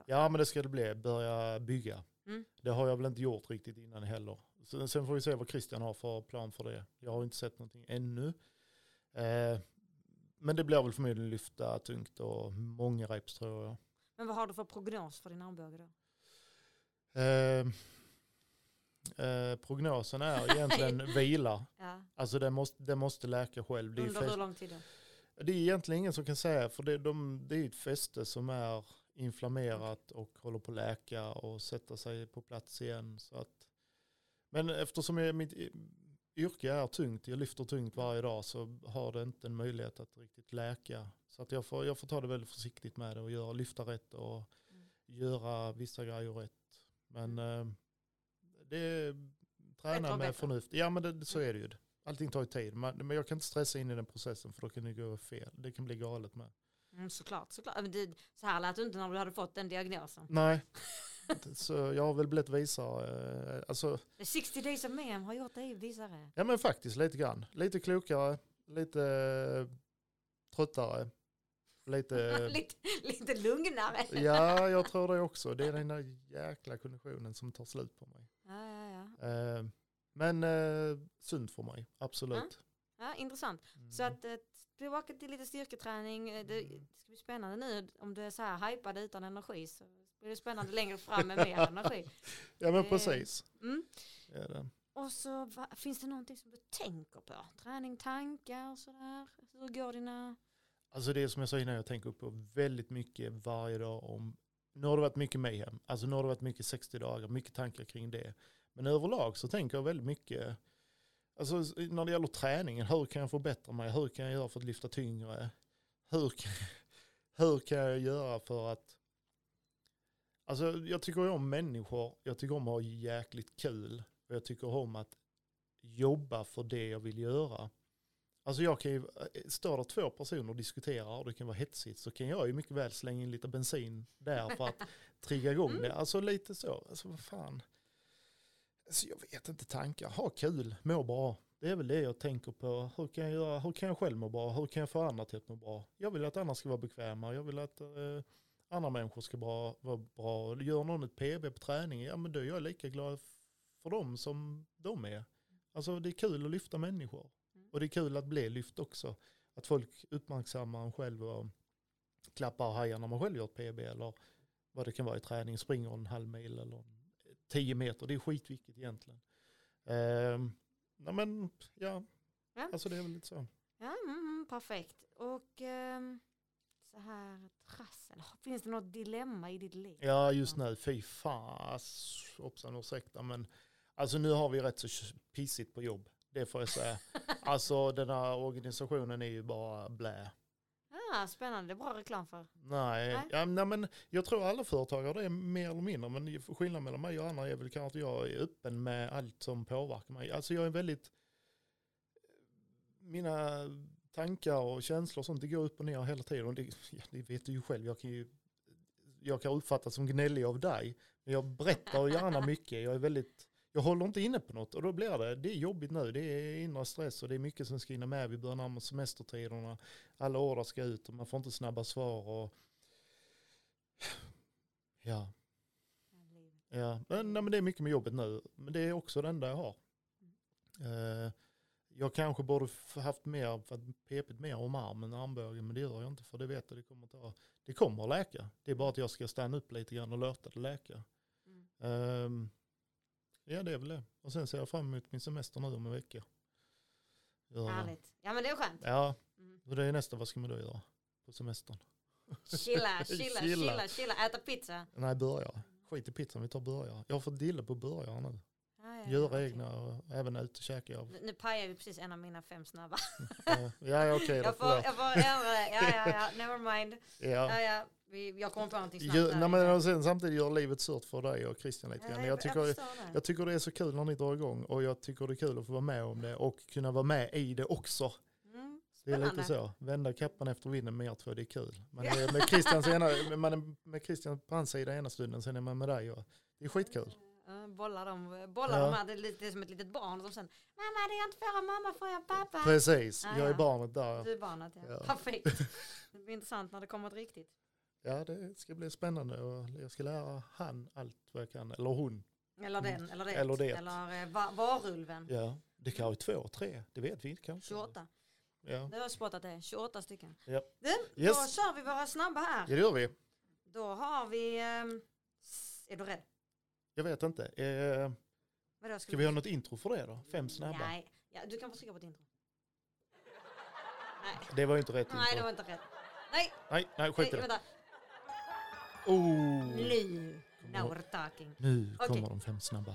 Ja men det ska det bli, börja bygga. Mm. Det har jag väl inte gjort riktigt innan heller. sen, sen får vi se vad Christian har för plan för det. Jag har inte sett någonting ännu. Eh, men det blir väl förmodligen lyfta tungt och många reps tror jag. Men vad har du för prognos för din armbåge då? Eh, eh, prognosen är egentligen vila. Ja. Alltså det måste, det måste läka själv. Det Under hur lång tid då? det är egentligen ingen som kan säga, för det, de, det är ett fäste som är inflammerat och håller på att läka och sätta sig på plats igen. Så att, men eftersom jag, mitt yrke är tungt, jag lyfter tungt varje dag, så har det inte en möjlighet att riktigt läka. Så att jag, får, jag får ta det väldigt försiktigt med det och göra, lyfta rätt och Mm. göra vissa grejer rätt. Men eh, det är träna med förnuft. Ja men det, så är det ju. Allting tar ju tid. Men, men jag kan inte stressa in i den processen för då kan det gå fel. Det kan bli galet med. Mm, såklart, såklart. Men det, så här lät du inte när du hade fått den diagnosen. Nej, så jag har väl blivit visare. eh, Alltså, The 60 days of mayhem har gjort dig visare. ja men faktiskt lite grann. Lite klokare, lite eh, tröttare. Lite, lite, lite lugnare. ja jag tror det också. Det är den där jäkla konditionen som tar slut på mig. Ja, ja, ja. Eh, Men eh, sunt för mig, absolut. Ja intressant. Mm. Så att eh, tillbaka till lite styrketräning. Eh, Det ska bli spännande nu om du är så här hypad utan energi så blir det spännande längre fram med mer energi. Ja men det- precis. Mm. Det är det. Och så va, finns det någonting som du tänker på? Träning, tankar och sådär? Hur går dina... Alltså det som jag sa innan, jag tänker på väldigt mycket varje dag om, nu har det varit mycket mayhem, alltså nu har det varit mycket 60 dagar, mycket tankar kring det. Men överlag så tänker jag väldigt mycket, alltså när det gäller träningen, hur kan jag förbättra mig, hur kan jag göra för att lyfta tyngre, hur kan, hur kan jag göra för att, alltså jag tycker om människor, jag tycker om att ha jäkligt kul, och jag tycker om att jobba för det jag vill göra. Alltså jag kan ju, står det två personer och diskuterar och det kan vara hetsigt så kan jag ju mycket väl slänga in lite bensin där för att trigga igång det. Alltså lite så, alltså vad fan. Alltså jag vet inte tankar, ha kul, må bra. Det är väl det jag tänker på. Hur kan jag, göra, hur kan jag själv må bra? Hur kan jag få andra till att må bra? Jag vill att andra ska vara bekväma. Jag vill att eh, andra människor ska bra, vara bra. Gör någon ett PB på träning, ja men då är jag lika glad för dem som de är. Alltså det är kul att lyfta människor. Mm. Och det är kul att bli lyft också. Att folk uppmärksammar en själv och klappar och hajar när man själv gör ett PB eller vad det kan vara i träning, springer en halv mil eller tio meter. Det är skitviktigt egentligen. Ehm, nej men ja, Ja. alltså det är väl lite så. Ja, mm, mm, perfekt. Och ehm, så här trassel. Finns det något dilemma i ditt liv? Ja just nu, fy fan, hoppsan ursäkta men alltså nu har vi rätt så pissigt på jobb. Det får jag säga. Alltså den här organisationen är ju bara blä. Ah, spännande, bra reklam för. Nej, Nej. Ja, nej men jag tror alla företag har det mer eller mindre. Men skillnaden mellan mig och andra är väl kanske att jag är öppen med allt som påverkar mig. Alltså jag är väldigt, mina tankar och känslor och sånt, det går upp och ner hela tiden. Och det, ja, det vet du ju själv, jag kan ju jag kan uppfattas som gnällig av dig. Men jag berättar gärna mycket. Jag är väldigt, jag håller inte inne på något och då blir det, det är jobbigt nu. Det är inre stress och det är mycket som ska hinna med. Vi börjar närma semestertiderna. Alla order ska ut och man får inte snabba svar. Och... Ja, ja. Men, nej, men det är mycket med jobbet nu. Men det är också det enda jag har. Eh, jag kanske borde haft mer, för att pepit mer om armen och armbågen, men det gör jag inte för det vet jag, det kommer, ta, det kommer att läka. Det är bara att jag ska stanna upp lite grann och låta det läka. Mm. Ehm, ja, det är väl det. Och sen ser jag fram emot min semester nu om en vecka. Jag. Härligt. Ja men det är skönt. Ja, Mm. och det är nästa, vad ska man då göra på semestern? Chilla, chilla, Chilla. chilla, chilla, äta pizza. Nej, burgare. Skit i pizzan, vi tar burgare. Jag har fått dille på burgare nu. Ja, ja, Göra okej. egna och även ute och käka. av. Nu, pajar vi precis en av mina fem snabba. Ja, ja okej då. jag, får, jag får ändra det. Ja, ja, ja. Never mind. Ja. Ja, ja. Vi, jag kommer på någonting snabbt. Ju, nej, men sen samtidigt gör livet surt för dig och Christian lite grann. Jag tycker, det. jag tycker det är så kul när ni drar igång och jag tycker det är kul att få vara med om det och kunna vara med i det också. Mm, Det är lite så. Vända kappan efter vinden med er två, det är kul. Man är med Christians ena, man med Christian på hans sida ena stunden, sen är man med dig. Och det är skitkul. Ja, bollar dem, bollar Ja. dem här, det är lite som ett litet barn som sen Mamma det är inte för mamma får jag pappa. Precis, Ja, jag är barnet där. Du är barnet ja. Ja. Perfekt. Det blir intressant när det kommer ett riktigt. Ja, det ska bli spännande och jag ska lära han allt vad jag kan, eller hon. Eller den, eller det. Eller det. Eller eh, va- varulven. Ja, det kan vara två, tre, det vet vi inte kanske. 28. Ja, Det har jag spottat det. 28 stycken. Ja. Du, Yes. då kör vi våra snabba ja här. det gör vi. Då har vi... ehm, är du rädd? Jag vet inte. Eh, Vadå, ska vi ha något intro för det då? Fem snabba? Nej, ja, du kan få trycka på ett intro. Nej, Det var inte rätt intro. nej det var inte rätt. Nej, Nej, nej nej skit i det. Oh. Nu, now we're talking. Nu kommer de fem snabba.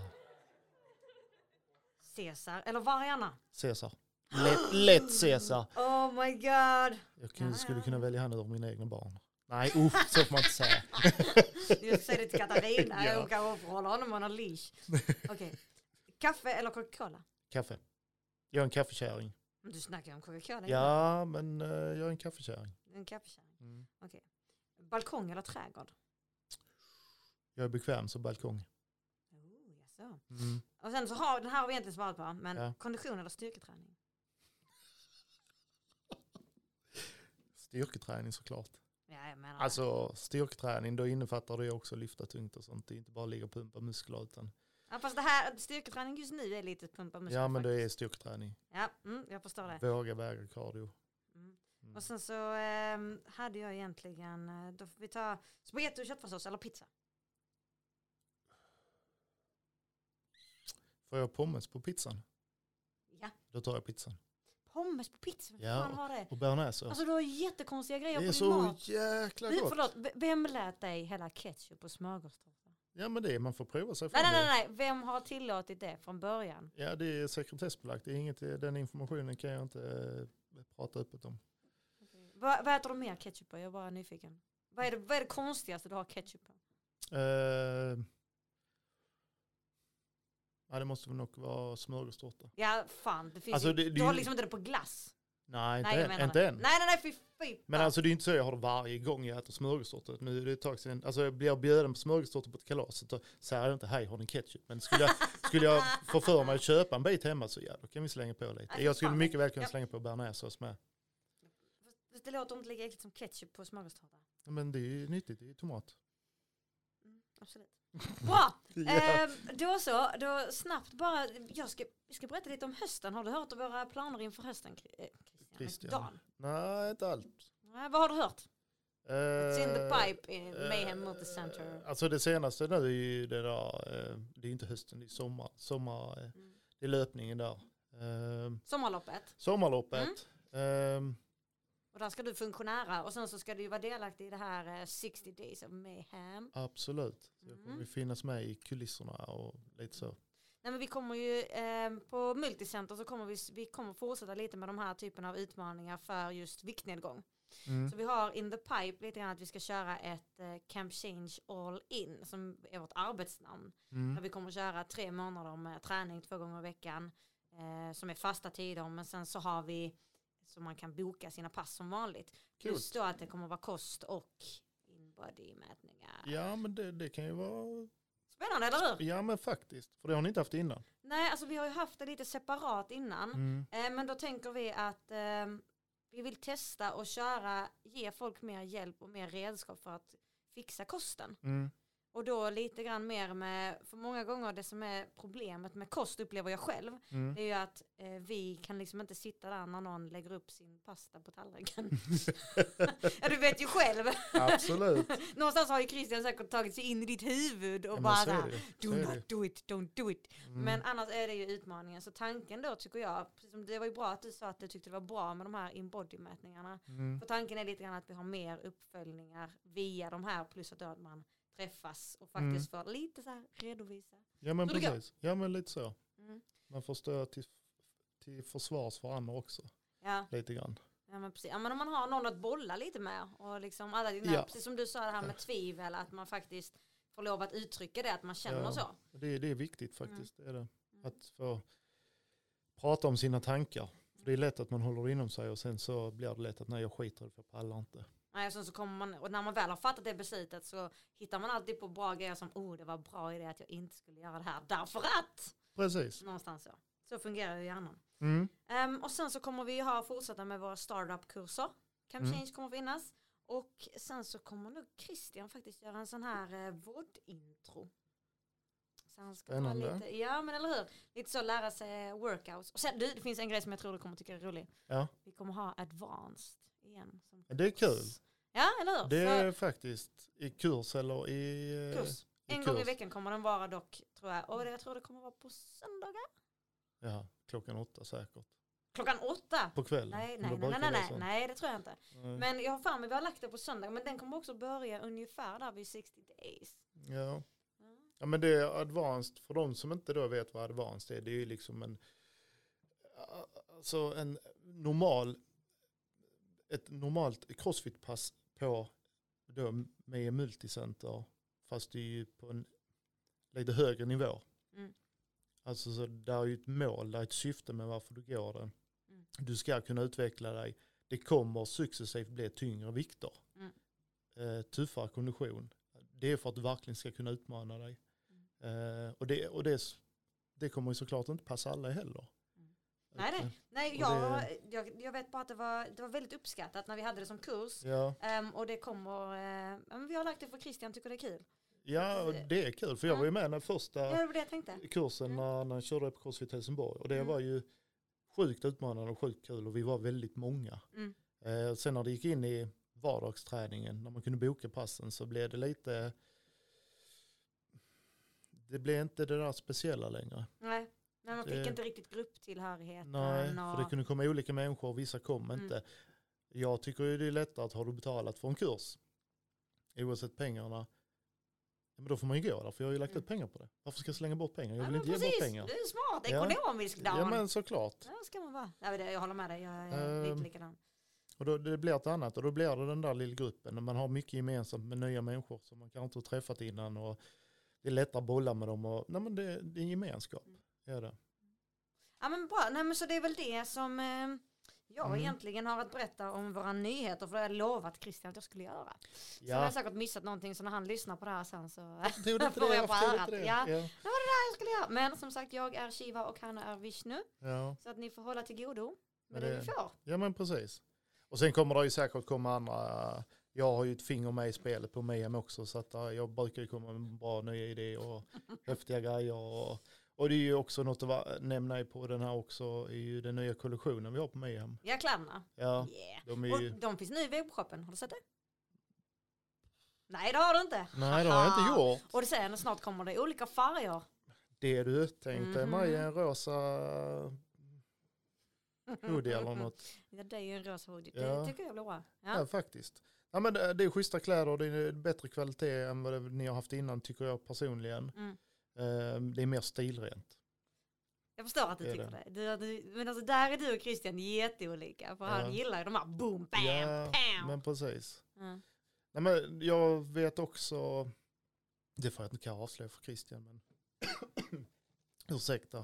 Caesar, eller Varianna. Caesar. Lätt, lätt Caesar. Oh my god. Jag kunde, skulle kunna välja han över mina egna barn. Nej, usch, så får man inte säga. Jag säger det till Katarina, Ja. hon kanske hålla honom on a leash. Okej. Kaffe eller Coca-Cola? Kaffe. Jag är en kaffekärring. Du snackar om Coca-Cola. Ja, men eh, jag är en kaffekärring. En kaffekärring. Mm. Okej. Balkong eller trädgård? Jag är bekväm som balkong. Oh, jaså. Mm. Och sen så har, den här har vi egentligen svarat på, men Ja. kondition eller styrketräning? Styrketräning såklart. Ja, jag menar det. Alltså styrketräning, då innefattar det också lyfta tungt och sånt. Det är inte bara ligga och pumpa muskler utan. Ja, fast det här, styrketräning just nu är lite pumpa muskler Ja men det faktiskt. är styrketräning. Ja, mm, jag förstår det. Våga väga cardio. Mm. Och sen så ehm, hade jag egentligen, eh, då får vi ta spagetti och köttfärssås eller pizza. Får jag pommes på pizzan? Ja, Då tar jag pizzan. pommes på pizza, Ja. fan det? Och bearnaise. Alltså du har jättekonstiga grejer det är på din så mat. jäkla Du, gott. förlåt, vem lät dig hälla ketchup på smörgåstårta? Ja men det är, man får prova sig fram. nej, det. nej, nej, vem har tillåtit det från början? Ja det är sekretessbelagt. Det är inget, den informationen kan jag inte eh, prata öppet om. Vad, vad äter du mer ketchup på? Jag är bara nyfiken. Vad är det, vad är det konstigaste du har ketchup på? Eh, ja det måste väl nog vara smörgåstårta. Ja, fan, det finns Alltså, ju, det- du har liksom inte det på glass. Nej inte Nej, Inte det. än. Nej, nej, nej, fy, fy. Men alltså det är inte så jag har det varje gång jag äter smörgåstårta. Nu är det ett tag sedan, alltså jag blir bjuden på smörgåstårta på ett kalas så säger jag inte hej har ni ketchup. Men skulle jag, skulle jag få för mig att köpa en bit hemma så ja då kan vi slänga på lite. Nej, Jag skulle fan. mycket väl kunna slänga på bearnaisesås med. Fast Det låter inte lika äckligt som ketchup på smörgåstårta. Men det är ju nyttigt, det är ju tomat. Mm, absolut. Bra! Ja. Ehm, då så, då snabbt bara, jag ska, jag ska berätta lite om hösten. Har du hört våra planer inför hösten? Eh, Christian? Christian. Dan? Nej inte allt. Nej, vad har du hört? It's in the Eh, pipe in Mayhem Multicenter. Alltså det senaste nu är ju det där, eh, det är inte hösten, det är sommar, sommar eh, Mm. det är löpningen där. Eh, Sommarloppet. Sommarloppet. Mm. Eh, Och där ska du funktionära och sen så ska du vara delaktig i det här eh, 60 days of mayhem. absolut. Så jag Mm. kommer ju finnas med i kulisserna och lite så. Nej men vi kommer ju eh, på Multicenter så kommer vi, vi kommer fortsätta lite med de här typen av utmaningar för just viktnedgång. Mm. Så vi har in the pipe lite grann att vi ska köra ett eh, Camp Change All In som är vårt arbetsnamn. Där Mm. vi kommer köra tre månader med träning två gånger i veckan eh, som är fasta tider men sen så har vi så man kan boka sina pass som vanligt. Kul. Plus då att det kommer vara kost och inbody-mätningar. Ja men det, det kan ju vara, Spännande, eller hur? ja men faktiskt. För det har ni inte haft innan. Nej, alltså vi har ju haft det lite separat innan. Mm. Eh, men då tänker vi att eh, vi vill testa och köra, ge folk mer hjälp och mer redskap för att fixa kosten. Mm. Och då lite grann mer med, för många gånger det som är problemet med kost upplever jag själv, Mm. det är ju att eh, vi kan liksom inte sitta där när någon lägger upp sin pasta på tallriken. ja, du vet ju själv. Absolut. Någonstans har ju Christian säkert tagit sig in i ditt huvud och Ja, bara så så är här, det ju. do det not do it, don't do it. Mm. Men annars är det ju utmaningen. Så tanken då tycker jag, det var ju bra att du sa att du tyckte det var bra med de här inbody-mätningarna. Mm. För tanken är lite grann att vi har mer uppföljningar via de här plus att man träffas och faktiskt får lite så här redovisa. Ja men Hur precis. Ja men lite så. Mm. Man får stå till, till försvars för andra också. Ja, Lite grann. ja, men precis. Ja, men om man har någon att bolla lite med och liksom alla dina, Ja. precis som du sa det här med tvivel, att man faktiskt får lov att uttrycka det, att man känner Ja. så. Det, det är viktigt faktiskt. Det är det. Mm. Att få prata om sina tankar. För det är lätt att man håller inom sig och sen så blir det lätt att nej jag skiter i det för jag pallar inte. Nej, och sen så kommer man, och när man väl har fattat det beslutet så hittar man alltid på bra grejer som, oh det var bra idé att jag inte skulle göra det här, därför att, Precis. någonstans så. Så fungerar ju hjärnan. Mm. Ehm, och sen så kommer vi ha fortsätta med våra startup-kurser. Camp Mm. Change kommer finnas. Och sen så kommer nog Christian faktiskt göra en sån här eh, VOD-intro. Så han ska Spännande. lite, ja men eller hur, lite så lära sig workouts. Och sen du, det finns en grej som jag tror du kommer tycka är rolig. Ja. Vi kommer ha advanced igen. Som Det är kul. kurs. Ja eller hur? Det är För faktiskt i kurs eller i... eh, kurs. i En gång i kurs. veckan kommer den vara dock tror jag. Och jag tror det kommer vara på söndagar. Ja, klockan åtta säkert. Klockan åtta. På kvällen. Nej, nej, nej, nej, nej, nej, det tror jag inte. Nej. Men jag har för mig, vi har lagt det på söndag, men den kommer också börja ungefär där vid 60 days. Ja. Ja. ja, men det är advanced, för de som inte då vet vad advanced är, det är ju liksom en, alltså en normal, ett normalt crossfit-pass på då med multicenter, fast det är ju på en lite högre nivå. Mm. Alltså så där är ju ett mål, där är ett syfte med varför du går den. Mm. Du ska kunna utveckla dig. Det kommer successivt bli tyngre vikter. Mm. Eh, tuffare kondition. Det är för att du verkligen ska kunna utmana dig. Mm. Eh, och det, och det, det kommer ju såklart inte passa alla heller. Nej, nej. Nej, Och jag, det- jag, jag vet bara att det var, det var väldigt uppskattat när vi hade det som kurs. Ja, Ehm, och det kommer, men vi har lagt det för Christian tycker det är kul. ja, och det är kul för jag var ju med den första Ja, det det kursen när, när jag körde på Crossfit Helsingborg. Och det Mm. var ju sjukt utmanande och sjukt kul och vi var väldigt många. Mm. Eh, sen när det gick in i vardagsträningen, när man kunde boka passen så blev det lite, det blev inte det där speciella längre. Nej, nej man fick inte riktigt grupptillhörigheten. Nej, och, för det kunde komma olika människor och vissa kom Mm. inte. Jag tycker ju det är lättare att har du betalat för en kurs, oavsett pengarna, ja, men då får man ju gå där för jag har ju lagt Mm. ut pengar på det. Varför ska jag slänga bort pengar? Jag ja, vill men inte ge precis, bort pengar. du är smart, Ja. ekonomisk Dan. Ja men såklart. Ja, ska man vara. Men jag håller med dig, jag är Ehm, lite likadan. Och då, det blir ett annat och då blir det den där lilla gruppen när man har mycket gemensamt med nya människor som man kanske inte har träffat innan och det är lättare att bolla med dem och nej men det, det är en gemenskap. Mm. Det. Ja men bra, nej men så det är väl det som eh, jag Mm. egentligen har att berätta om våra nyheter för det har jag lovat Christian att jag skulle göra. Sen har Ja, jag säkert missat någonting så när han lyssnar på det här sen så det får det. jag på örat. inte det? Ja. Ja. jag skulle göra. Men som sagt jag är Shiva och han är Vishnu Ja. så att ni får hålla till godo med Men det, det- vi får. ja men precis. Och sen kommer det ju säkert komma andra, jag har ju ett finger med i spelet på Mayhem också så att jag brukar ju komma med bra nya idéer och häftiga grejer. Och, och det är ju också något att nämna på den här också, är ju den nya kollektionen vi har på Mayhem. Ja kläderna. Ja, Yeah. de är ju, Och de finns nu i webbshoppen, har du sett det? Nej det har du inte. nej det har jag inte gjort. Och det sen snart kommer det olika färger. Det du tänkte Mhm. mig en rosa hoodie eller något. Ja, det är ju en rosa hoodie. Ja. Det tycker jag blir bra. Ja. Ja. faktiskt. Ja, men det, är schyssta kläder, det är bättre kvalitet än vad ni har haft innan tycker jag personligen. Mm. Eh, det är mer stilrent. Jag förstår att du Det tycker det. det. Du, du, men alltså där är du och Christian jätteolika. För Ja. han gillar ju de här boom, bam, ja, pam. men precis. Mm. Nej, men jag vet också, det får jag inte kanske avslöja för Christian, men ursäkta.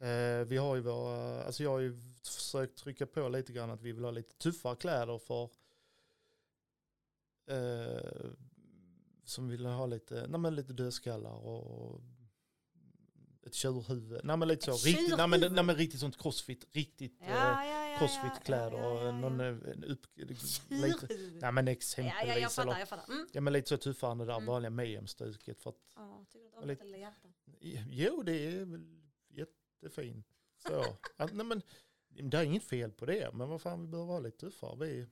Eh, vi har ju våra, alltså jag har ju försökt trycka på lite grann att vi vill ha lite tuffare kläder för eh, som vill ha lite, nej men lite dödskallar och ett tjurhuvud. Nej men lite så, riktigt, nej men, nej men riktigt sånt crossfit, riktigt Ja, eh, ja, ja, ja, crossfit-kläder ja, ja, ja, och någon ja. eh, upp, lite, Tjurhuvud. nej men Ja, exempelvis. ja, jag fattar, eller, jag fattar. Mm. ja men lite så tuffare än det där Mm. vanliga Mayhem-stuket för att Ja, tycker du att Och lite- eller hjärta? Jo, det är väl jättefint. Så. Att, nej, men, det är inget fel på det, men vad fan, vi behöver vara lite tuffare. Vi,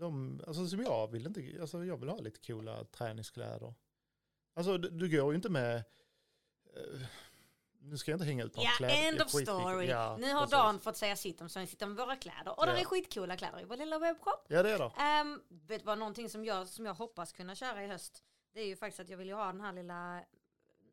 de, alltså, som jag, vill inte, alltså, jag vill ha lite coola träningskläder. Alltså, du, du går ju inte med... eh, nu ska jag inte hänga ut några Ja, kläder. end det of story. Ja, nu har precis. Dan fått säga sitt om så sitter med våra kläder. Och Ja. är skitcoola kläder i vår lilla webbshop. Ja, det är det. Um, vet du vad, någonting som jag, som jag hoppas kunna köra i höst. Det är ju faktiskt att jag vill ju ha den här lilla,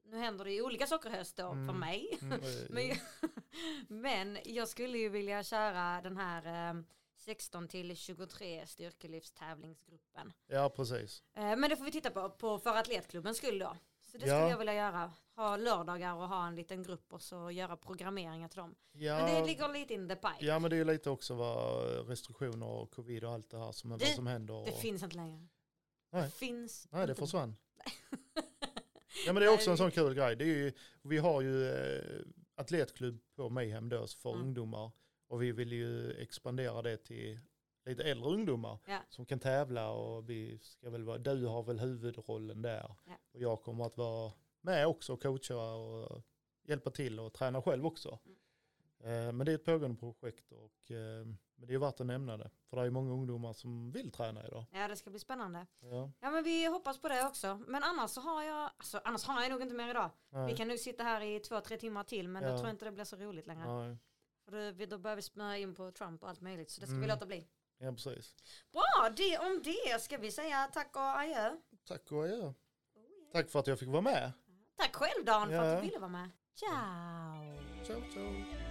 nu händer det ju olika saker i höst då för Mm. mig. Mm, Men, jag- men jag skulle ju vilja köra den här ehm, 16 till 23 styrkelyftstävlingsgruppen. ja, precis. Eh, men det får vi titta på, på för atletklubbens skull då. Så det Ja. skulle jag vilja göra. Ha lördagar och ha en liten grupp och så göra programmeringar till dem. Ja, Men det ligger lite in the pipe. ja, men det är lite också vad restriktioner och covid och allt det här som, Det- vad som händer. Det och, finns inte längre. Nej. Det finns Nej, det försvann. Ja men det är också en sån kul grej. Det är ju, vi har ju eh, atletklubb på Mayhem då för Mm. ungdomar. Och vi vill ju expandera det till lite äldre ungdomar Ja. som kan tävla och vi ska väl vara, du har väl huvudrollen där. Ja. Och jag kommer att vara med också och coacha och hjälpa till och träna själv också. Eh, Men det är ett pågående projekt och eh, men det är värt att nämna det. För det är många ungdomar som vill träna idag. Ja, det ska bli spännande. Ja, Ja, men vi hoppas på det också. Men annars så har jag, alltså, annars har jag nog inte mer idag. Vi nej, kan nog sitta här i två, tre timmar till, men Ja. då tror jag inte det blir så roligt längre. nej, För då, vi- då börjar vi smöra in på Trump och allt möjligt, så det ska vi Mm. låta bli. ja precis. Bra, det om det. Ska vi säga tack och adjö? Tack och adjö. Tack för att jag fick vara med. Tack själv Dan för att du ville vara med. Ciao! Ciao, ciao.